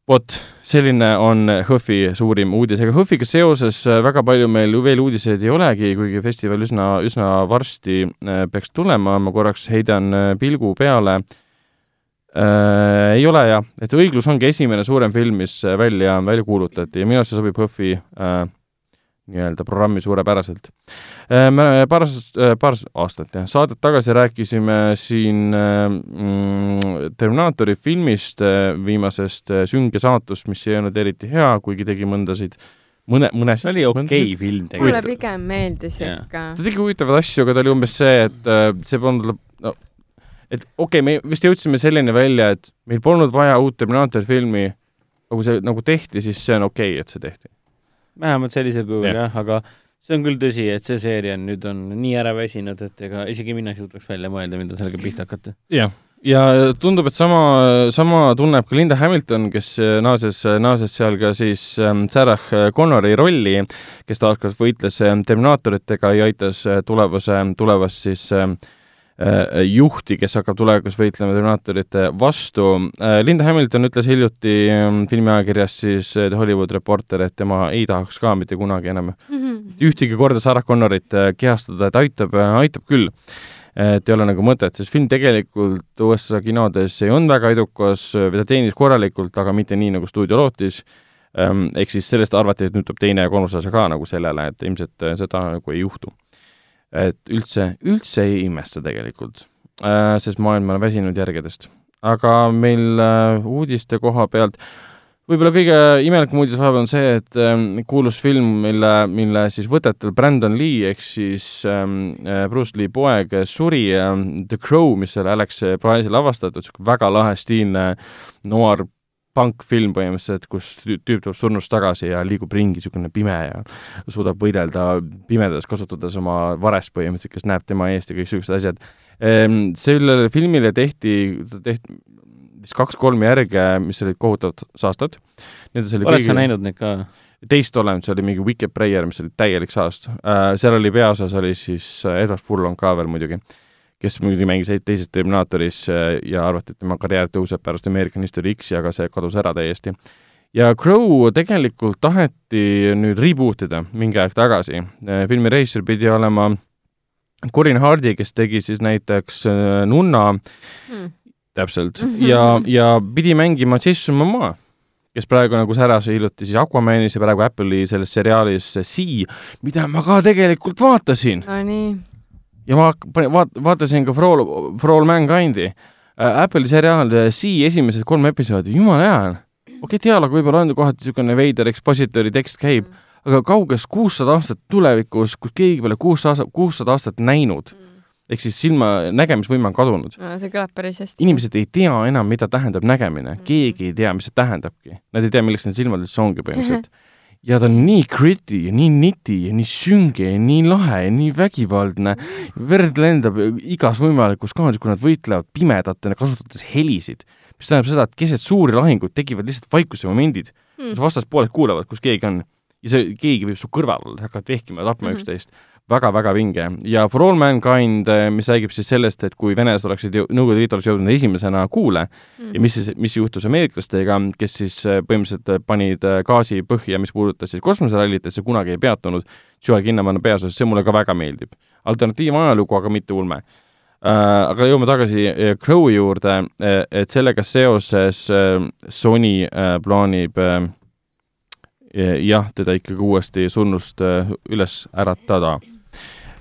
Speaker 2: vot, selline on HÖFFi suurim uudis, ega HÖFFiga seoses äh, väga palju meil ju veel uudiseid ei olegi, kuigi festival üsna, üsna varsti peaks tulema, ma korraks heidan pilgu peale äh,. Ei ole jah, et Õiglus ongi esimene suurem film, mis äh, välja, välja kuulutati ja minu arust see sobib HÖFFi äh, nii-öelda programmi suurepäraselt äh,. me paar, paar aastat jah, saadet tagasi rääkisime siin äh, mm, Terminaatori filmist äh,, viimasest äh, Sünge saatust, mis ei olnud eriti hea, kuigi tegi mõndasid, mõne, mõnes
Speaker 3: see oli okei okay film
Speaker 4: mulle
Speaker 3: tegelikult.
Speaker 4: pigem meeldis ikka.
Speaker 2: ta tegi huvitavaid asju, aga ta oli umbes see, et äh, see polnud, et okei okay,, me vist jõudsime selleni välja, et meil polnud vaja uut Terminaatori filmi, aga kui see nagu tehti, siis see on okei okay,, et see tehti.
Speaker 3: vähemalt sellisel kujul
Speaker 2: Jah.
Speaker 3: jah, aga see on küll tõsi, et see seeria on nüüd on nii ära väsinud, et ega isegi mina ei suudaks välja mõelda, mida sellega pihta hakata.
Speaker 2: jah, ja tundub, et sama, sama tunneb ka Linda Hamilton, kes naases, naases seal ka siis ähm, Sarah Connori rolli, kes taaskord võitles ähm, Terminaatoritega ja aitas äh, tulevase, tulevast siis äh, juhti, kes hakkab tulevikus võitlema Terminaatorite vastu. Äh, Linda Hamilton ütles hiljuti ähm, filmiajakirjas siis The Hollywood Reporter, et tema ei tahaks ka mitte kunagi enam ühtegi korda Sarah Connorit kehastada, et aitab, aitab küll et ei ole nagu mõtet, sest film tegelikult USA kinodes ei olnud väga edukas, ta teenis korralikult, aga mitte nii, nagu stuudio lootis, ehm, ehk siis sellest arvati, et nüüd tuleb teine ja kolmas osa ka nagu sellele, et ilmselt äh, seda nagu ei juhtu. Et üldse, üldse ei imesta tegelikult, äh, sest maailm on väsinud järgedest. aga meil äh, uudiste koha pealt võib-olla kõige imelikum uudis vahepeal on see, et ähm, kuulus film, mille, mille siis võtetel Brandon Lee ehk siis ähm, äh, Bruce Lee poeg suri ähm,, The Crow, mis oli Alex Price'i lavastatud, niisugune väga lahe stiilne noir punkfilm põhimõtteliselt, kus tüüp tuleb surnust tagasi ja liigub ringi, niisugune pime ja suudab võidelda pimedas, kasutades oma varest põhimõtteliselt, kes näeb tema eest ja kõik niisugused asjad. Ähm, sellele filmile tehti, tehti vist kaks-kolm järge, mis olid kohutavalt saastad.
Speaker 3: oled kõigi... sa näinud neid ka?
Speaker 2: teist olen, see oli mingi Wicked Prayer, mis oli täielik saast äh,. seal oli peaosas oli siis äh, Edward Furlong ka veel muidugi, kes muidugi mängis teises Terminaatoris äh, ja arvati, et tema karjäär tõuseb pärast American History X-i, aga see kadus ära täiesti. ja Crow tegelikult taheti nüüd reboot ida mingi aeg tagasi äh,. filmi reisijal pidi olema Corin Hardy, kes tegi siis näiteks äh, Nunna hmm täpselt -hmm. ja, ja pidi mängima Jason Momoa, kes praegu nagu säras hiljuti siis Aquamanis ja praegu Apple'i selles seriaalis Sea, mida ma ka tegelikult vaatasin.
Speaker 4: Nonii.
Speaker 2: Ja ma vaat-, vaatasin ka For All, For All Mankind'i äh,. Apple'i seriaal Sea esimesed kolm episoodi, jumala hea on. okei okay,, dialoog võib-olla on kohati niisugune veider expositori tekst käib mm, aga kauges kuussada aastat tulevikus, kus keegi pole kuussada, kuussada aastat näinud mm, ehk siis silma nägemisvõime on kadunud
Speaker 4: no,. see kõlab päris hästi.
Speaker 2: inimesed ei tea enam, mida tähendab nägemine, mm. keegi ei tea, mis see tähendabki. Nad ei tea, milleks need silmad üldse ongi põhimõtteliselt. [LAUGHS] ja ta on nii gritty ja nii niti ja nii sünge ja nii lahe ja nii vägivaldne, verd lendab igas võimalikus kaanis, kui nad võitlevad pimedatena, kasutades helisid, mis tähendab seda, et keset suuri lahinguid tekivad lihtsalt vaikuse momendid mm., kus vastaspooled kuulevad, kus keegi on ja see keegi võib su kõrval olla, hakkavad vehkima ja tapma mm -hmm. üksteist väga-väga vinge ja For All Mankind, eh, mis räägib siis sellest, et kui venelased oleksid Nõukogude Liit oleks jõudnud esimesena kuule mm. ja mis siis, mis juhtus ameeriklastega, kes siis eh, põhimõtteliselt panid eh, gaasi põhja, mis puudutas siis kosmoserallit, et see kunagi ei peatunud, Joel Kinnamann peaosas, see mulle ka väga meeldib. alternatiivajalugu, aga mitte ulme uh,. Aga jõuame tagasi Crow juurde, et sellega seoses Sony plaanib jah, teda ikkagi uuesti surnust üles äratada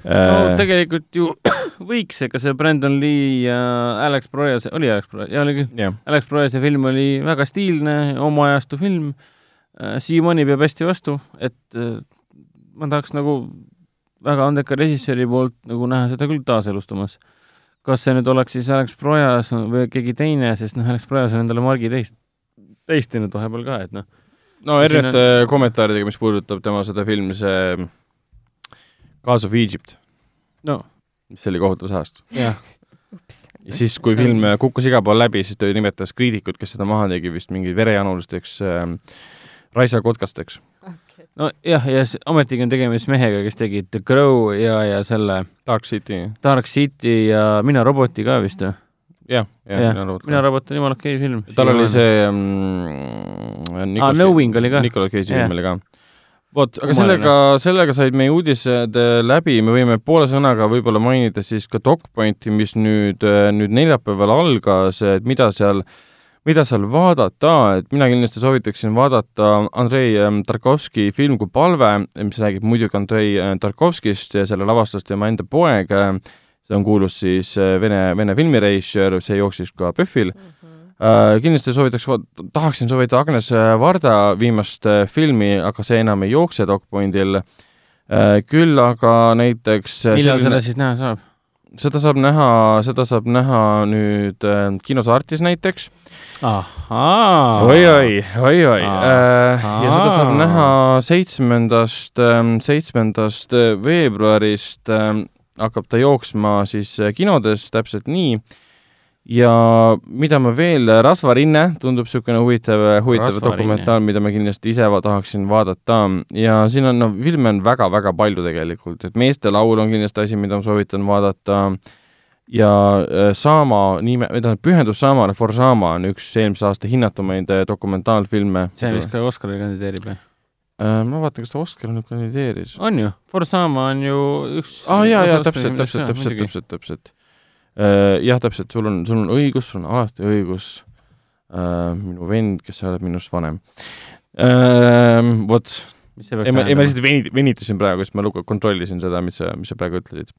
Speaker 3: no äh, tegelikult ju [COUGHS] võiks, ega see Brandon Lee ja Alex Proyas, oli Alex Proyas, jaa oli küll yeah., Alex Proyase film oli väga stiilne, oma ajastu film, äh, siiamaani peab hästi vastu, et äh, ma tahaks nagu väga andeka režissööri poolt nagu näha seda küll taaselustamas. kas see nüüd oleks siis Alex Proyas või keegi teine, sest noh, Alex Proyas on endale margi teist, teistinud vahepeal ka, et noh.
Speaker 2: no erinevate on... kommentaaridega, mis puudutab tema seda filmi, see Cause of Egypt.
Speaker 3: no.
Speaker 2: mis oli kohutav saast.
Speaker 3: jah.
Speaker 2: ja siis, kui film kukkus igal pool läbi, siis ta nimetas kriitikut, kes seda maha tegi, vist mingi verejanulisteks äh, raisakotkasteks
Speaker 3: okay.. nojah, ja ometigi on tegemist mehega, kes tegi The Crow ja, ja selle
Speaker 2: Dark City.
Speaker 3: Dark City ja Mina roboti ka vist või?
Speaker 2: jah, jah ja,, Mina robot.
Speaker 3: mina robot on jumala okei okay film.
Speaker 2: tal oli see mm,
Speaker 3: ah, Knowing oli ka.
Speaker 2: Nicolas Cage'i film oli ka vot, aga sellega, sellega said meie uudised äh, läbi, me võime poole sõnaga võib-olla mainida siis ka DocPointi, mis nüüd, äh, nüüd neljapäeval algas, et mida seal, mida seal vaadata, et mina kindlasti soovitaksin vaadata Andrei ähm, Tarkovski film Kui palve, mis räägib muidugi Andrei äh, Tarkovskist ja selle lavastas tema enda poeg, see on kuulus siis Vene, Vene filmirežissöör, see jooksis ka PÖFFil. Mm. -hmm kindlasti soovitaks, tahaksin soovitada Agnes Varda viimast äh, filmi, aga see enam ei jookse DocPointil. Äh, küll aga näiteks
Speaker 3: millal selline... seda siis näha saab?
Speaker 2: seda saab näha, seda saab näha nüüd kinos Artis näiteks. oi-oi, oi-oi. ja seda saab näha seitsmendast, ähm, seitsmendast veebruarist hakkab ta jooksma siis kinodes täpselt nii ja mida ma veel, Rasvarinne tundub niisugune huvitav, huvitav dokumentaal, mida ma kindlasti ise va- tahaksin vaadata ja siin on, noh, filme on väga-väga palju tegelikult, et Meeste laul on kindlasti asi, mida ma soovitan vaadata ja äh, Saama nime, või tähendab, Pühendus Saamale, For Sama on üks eelmise aasta hinnatumaid äh, dokumentaalfilme.
Speaker 3: see, mis ka Oscarile kandideerib, jah?
Speaker 2: Äh, ma vaatan, kas ta Oscar nüüd kandideeris.
Speaker 3: on ju, Forsama on ju üks
Speaker 2: ah, jaa, jaa, täpselt, täpselt, täpselt, täpselt, täpselt. Jah, täpselt, sul on, sul on õigus, sul on alati õigus äh,. minu vend, kes oleb minust vanem äh,. vot, ei ma, ei ma lihtsalt venit-, venitasin praegu, sest ma lugu-, kontrollisin seda, mis sa, mis sa praegu ütlesid.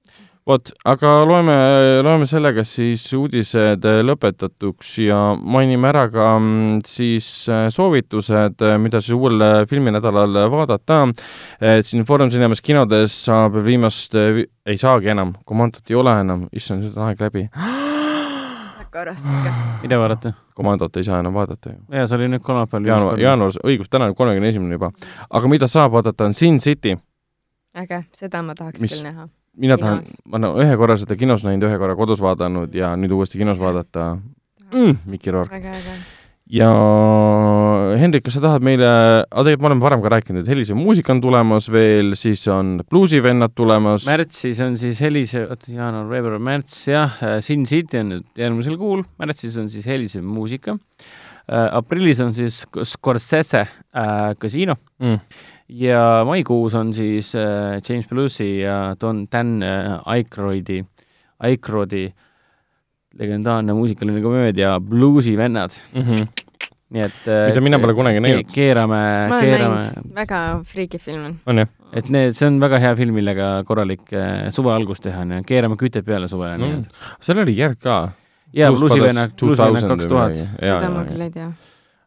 Speaker 2: Vot, aga loeme, loeme sellega siis uudised lõpetatuks ja mainime ära ka mm, siis äh, soovitused, mida siis uuel äh, filminädalal vaadata. et siin Foorum Cinemas kinodes saab viimast, ei saagi enam, Komandot ei ole enam, issand, nüüd on aeg läbi.
Speaker 4: väga raske.
Speaker 3: mida vaadata?
Speaker 2: Komandot ei saa enam vaadata ju.
Speaker 3: jaa, see oli nüüd kolmapäeval.
Speaker 2: jaanuar, jaanuaris, õigus, täna on kolmekümne esimene juba. aga mida saab vaadata, on Sin City.
Speaker 4: äge, seda ma tahaks
Speaker 2: Mis-
Speaker 4: küll näha.
Speaker 2: Mina tahan ma olen ühe korra seda kinos näinud, ühe korra kodus vaadanud ja nüüd uuesti kinos vaadata mm,. Mikki Rourke. ja Hendrik, kas sa tahad meile, aga tegelikult me oleme varem ka rääkinud, et Helise muusika on tulemas veel, siis on Bluesivennad tulemas.
Speaker 3: märtsis on siis Helise, oota, jaanuar, veebruar, märts, jah, Sin City on nüüd järgmisel kuul, märtsis on siis Helise muusika äh,. aprillis on siis Scorsese äh, Casino
Speaker 2: Mm.
Speaker 3: Ja maikuus on siis äh, James Belushi ja Don Dan äh, Aykroydi, Aykroydi legendaarne muusikaline komöödia Bluesi vennad,
Speaker 2: Mm -hmm.
Speaker 3: nii et äh,
Speaker 2: Mida mina pole kunagi
Speaker 3: ke-
Speaker 2: näinud.
Speaker 3: keerame, keerame
Speaker 4: väga friiki film on.
Speaker 2: on jah?
Speaker 3: et need, see on väga hea film, millega korralik äh, suve algus teha, onju, keerame kütet peale suvele et
Speaker 2: seal oli järg ka.
Speaker 3: jaa,
Speaker 2: Blues
Speaker 3: Bluesi vennad, Bluesi vennad
Speaker 2: 2000
Speaker 3: kaks tuhat
Speaker 4: seda ma küll ei tea.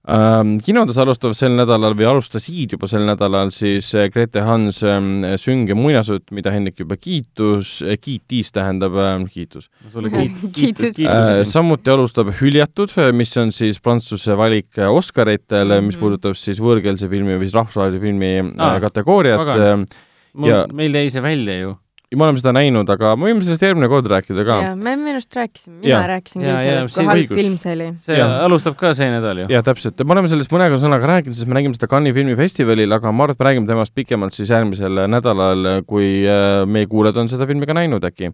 Speaker 2: Ähm, kinodes alustav sel nädalal või alustasid juba sel nädalal siis äh, Grete Hans ähm, sünge muinasjutt, mida Hendrik juba kiitus, kiitis, tähendab äh, kiitus
Speaker 3: sulle [LAUGHS]
Speaker 4: Kiitus.
Speaker 3: kiitus,
Speaker 2: äh,. samuti alustab Hüljatud, mis on siis Prantsuse valik äh, Oscaritele mm, -hmm. mis
Speaker 4: Mhm.
Speaker 2: puudutab siis võõrkeelse filmi või siis rahvusvahelise filmi
Speaker 3: Aa,
Speaker 2: äh, kategooriat äh, ja-
Speaker 3: meil jäi see välja ju.
Speaker 2: Me oleme seda näinud, aga me võime sellest järgmine kord rääkida ka.
Speaker 4: me minu arust rääkisime, mina rääkisin
Speaker 3: Jaa,
Speaker 4: küll
Speaker 3: jaa,
Speaker 4: sellest,
Speaker 3: see
Speaker 4: kui halb
Speaker 2: õigus.
Speaker 4: film see oli.
Speaker 3: see ja. alustab ka see nädal ju.
Speaker 2: jah, täpselt, me oleme sellest mõne sõnaga rääkinud, sest me nägime seda Cannes'i filmifestivalil, aga ma arvan, et me räägime temast pikemalt siis järgmisel nädalal, kui äh, meie kuulajad on seda filmi ka näinud äkki.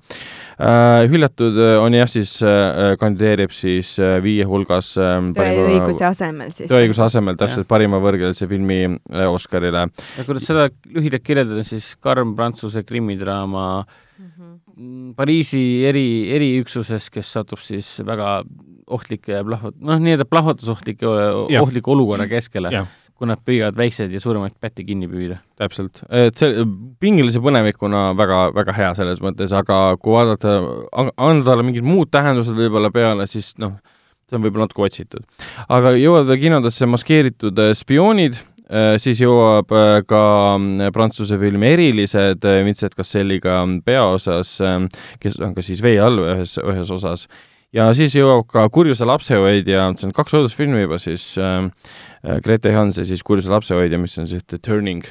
Speaker 2: Hüljatud äh, on jah, siis äh, kandideerib siis äh, viie hulgas äh,
Speaker 4: tõeõiguse asemel siis.
Speaker 2: tõeõiguse asemel täpselt parima võõrkeelse filmi äh, Oscarile.
Speaker 3: ja kuidas seda lühidalt kirjeldada, siis karm prantsuse krimidraama
Speaker 4: Mhm.
Speaker 3: mm, Pariisi eri, eriüksuses, kes satub siis väga ohtlike ja plahvat-, noh, nii-öelda plahvatusohtlike, ohtliku olukorra keskele
Speaker 2: Jah.,
Speaker 3: kui nad püüavad väikseid ja suuremaid pätte kinni püüda.
Speaker 2: täpselt, et see pingelise põnevikuna väga, väga hea selles mõttes, aga kui vaadata, anda talle mingid muud tähendused võib-olla peale, siis noh, see on võib-olla natuke otsitud. aga jõuavad veel kinodesse maskeeritud äh, spioonid, siis jõuab äh, ka mm, Prantsuse film Erilised äh, Vincent Casselliga peaosas, kes on ka siis vee all ühes, ühes osas. ja siis jõuab ka Kurjuse lapsehoidja, see on kaks õudusfilmi juba siis äh, äh, Grete Hans ja siis Kurjuse lapsehoidja, mis on siis The Turning,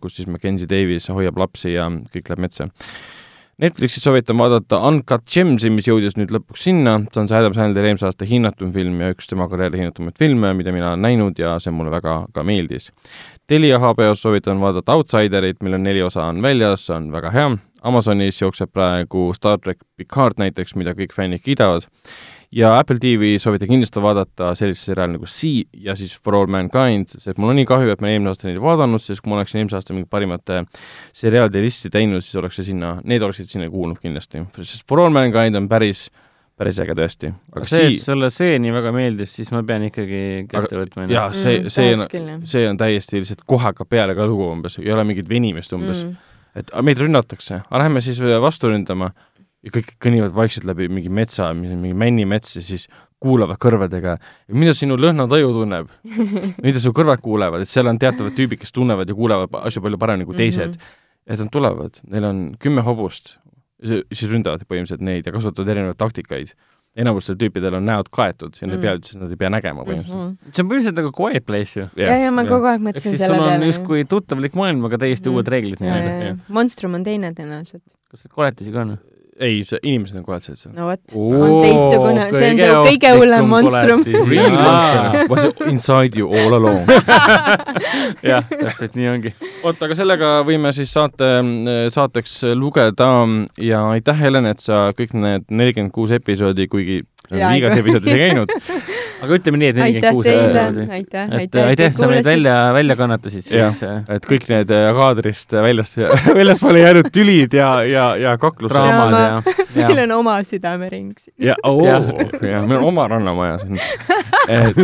Speaker 2: kus siis Mackenzie Davis hoiab lapsi ja kõik läheb metsa. Netflixis soovitan vaadata Uncut Gems'i, mis jõudis nüüd lõpuks sinna, see on see Adam Sandleri eelmise aasta hinnatum film ja üks tema karjääri hinnatumaid filme, mida mina olen näinud ja see mulle väga ka meeldis. Telia HBO-s soovitan vaadata Outsiderit, millel neli osa on väljas, see on väga hea. Amazonis jookseb praegu Star track Picard näiteks, mida kõik fännid kiidavad ja Apple TV soovitan kindlasti vaadata sellist seriaali nagu Sea ja siis For All Mankind, sest mul on nii kahju, et ma eelmine aasta neid ei vaadanud, sest kui ma oleksin eelmise aasta mingi parimate seriaalide listi teinud, siis oleks see sinna, need oleksid sinna kuulnud kindlasti, sest For All Mankind on päris, päris äge tõesti. aga
Speaker 3: see, et
Speaker 2: Sea,
Speaker 3: sulle see nii väga meeldis, siis ma pean ikkagi kätte võtma
Speaker 2: jaa,
Speaker 3: ennast.
Speaker 2: see, see on,
Speaker 4: küll, jah
Speaker 2: see on täiesti lihtsalt kohe hakkab peale ka lugu umbes, ei ole mingit venimist umbes mm., et meid rünnatakse, aga lähme siis vastu ründama ja kõik kõnnivad vaikselt läbi mingi metsa, mingi männimets ja siis kuulavad kõrvadega, mida sinu lõhnataju tunneb, [LAUGHS] mida su kõrvad kuulevad, et seal on teatavad tüübid, kes tunnevad ja kuulevad asju palju paremini kui teised mm. -hmm. et nad tulevad, neil on kümme hobust, siis ründavad põhimõtteliselt neid ja kasutavad erinevaid taktikaid. enamustel tüüpidel on näod kaetud ja nad ei
Speaker 4: Mm.
Speaker 2: pea üldse, nad ei pea nägema põhimõtteliselt.
Speaker 3: see on põhimõtteliselt nagu Quiet Place ju.
Speaker 4: ja, ja ma kogu aeg mõtlesin
Speaker 3: siis
Speaker 4: selle
Speaker 3: sul on
Speaker 4: peale.
Speaker 3: justkui tuttavalik maailm, aga täiesti
Speaker 4: Mm.
Speaker 3: uued reeglid nii-öelda.
Speaker 4: Monstrum on teine tõenäoliselt.
Speaker 3: kas neid koletisi ka on?
Speaker 2: ei, see inimesed on koletised seal.
Speaker 4: no vot, on teistsugune, see on see kõige hullem monstrum.
Speaker 2: Real monster was inside you all along. [LAUGHS]
Speaker 3: jah, täpselt nii ongi.
Speaker 2: oot, aga sellega võime siis saate, saateks lugeda ja aitäh, Helen, et sa kõik need nelikümmend kuus episoodi, kuigi igas episoodis ei käinud, [LAUGHS]
Speaker 3: aga ütleme nii, et nelikümmend
Speaker 4: aitäh
Speaker 3: kuus
Speaker 4: teile, aitäh,
Speaker 3: et
Speaker 4: aitäh,
Speaker 3: aitäh, sa meid välja, välja kannatasid siis.
Speaker 2: et kõik need äh, kaadrist väljas, [LAUGHS] väljaspoole jäänud tülid ja, ja, ja kaklused.
Speaker 3: draamad ja, [LAUGHS] ja. [LAUGHS]
Speaker 4: meil on oma südamering siin.
Speaker 2: ja, oo, ja meil on oma rannamaja siin. et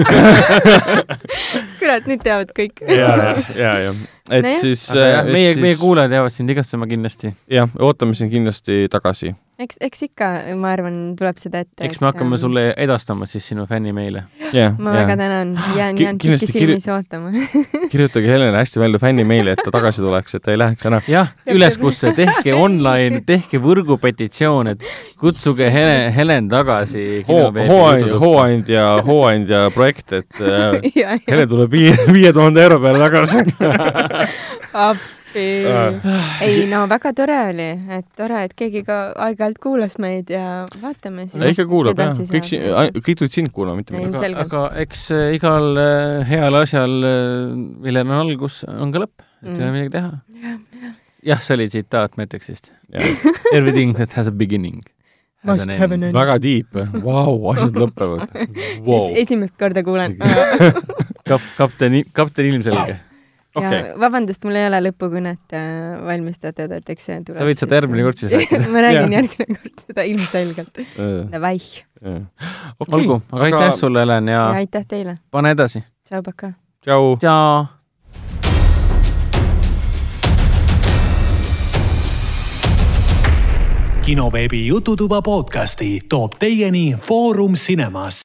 Speaker 4: kurat, nüüd teavad kõik.
Speaker 2: ja, ja, ja, ja, et
Speaker 4: Nojah.
Speaker 2: siis,
Speaker 3: meie, meie
Speaker 2: siis
Speaker 3: kuulajad jäävad sind igatsema kindlasti.
Speaker 2: jah, ootame sind kindlasti tagasi.
Speaker 4: eks, eks ikka, ma arvan, tuleb seda ette.
Speaker 3: eks me hakkame. sulle edastama siis sinu fännimeile.
Speaker 2: jah,
Speaker 4: ma väga
Speaker 2: jah.
Speaker 4: tänan, jään, jään
Speaker 2: kindlasti
Speaker 4: pikisilmis ootama. [LAUGHS]
Speaker 2: kirjutage Helena hästi palju fännimeili, et ta tagasi tuleks, et ta ei läheks ära.
Speaker 3: jah, üleskutse, tehke online, tehke võrgupetitsioon, et kutsuge Helen, Helen tagasi.
Speaker 2: hooandja, hooandja, hooandja projekt, et äh, [LAUGHS]
Speaker 4: ja, ja
Speaker 2: Helen tuleb viie, viie tuhande euro peale tagasi.
Speaker 4: appi. Ei no väga tore oli, et tore, et keegi ka aeg-ajalt kuulas meid ja vaatame siis.
Speaker 2: ikka kuulab jah, kõik, kõik tulid sind kuulama, mitte
Speaker 4: Ei,
Speaker 2: mind.
Speaker 3: aga, aga eks äh, igal äh, heal asjal, millel on algus, on ka lõpp, et ei ole
Speaker 4: Mm.
Speaker 3: midagi teha. jah, see oli tsitaat Matrixist. [LAUGHS] Everything that has a beginning.
Speaker 2: Väga tiip, vau, asjad lõpevad [LAUGHS] wow..
Speaker 4: esimest korda kuulen. [LAUGHS]
Speaker 3: kap-, kapten, kapten ilmselge.
Speaker 2: Okei
Speaker 4: ja, vabandust, mul ei ole lõpukõnet äh, valmistatud, et eks see tuleb.
Speaker 3: sa võid seda järgmine kord siis rääkida. [LAUGHS]
Speaker 4: ma räägin järgmine kord seda ilmselgelt. Davai.
Speaker 3: olgu, aga aitäh sulle, Helen, ja
Speaker 4: ja aitäh teile.
Speaker 3: pane edasi.
Speaker 4: tšau, pakaa.
Speaker 2: tšau.
Speaker 3: tšau.
Speaker 1: kinoveebi Jututuba podcasti toob teieni Foorum Cinemas.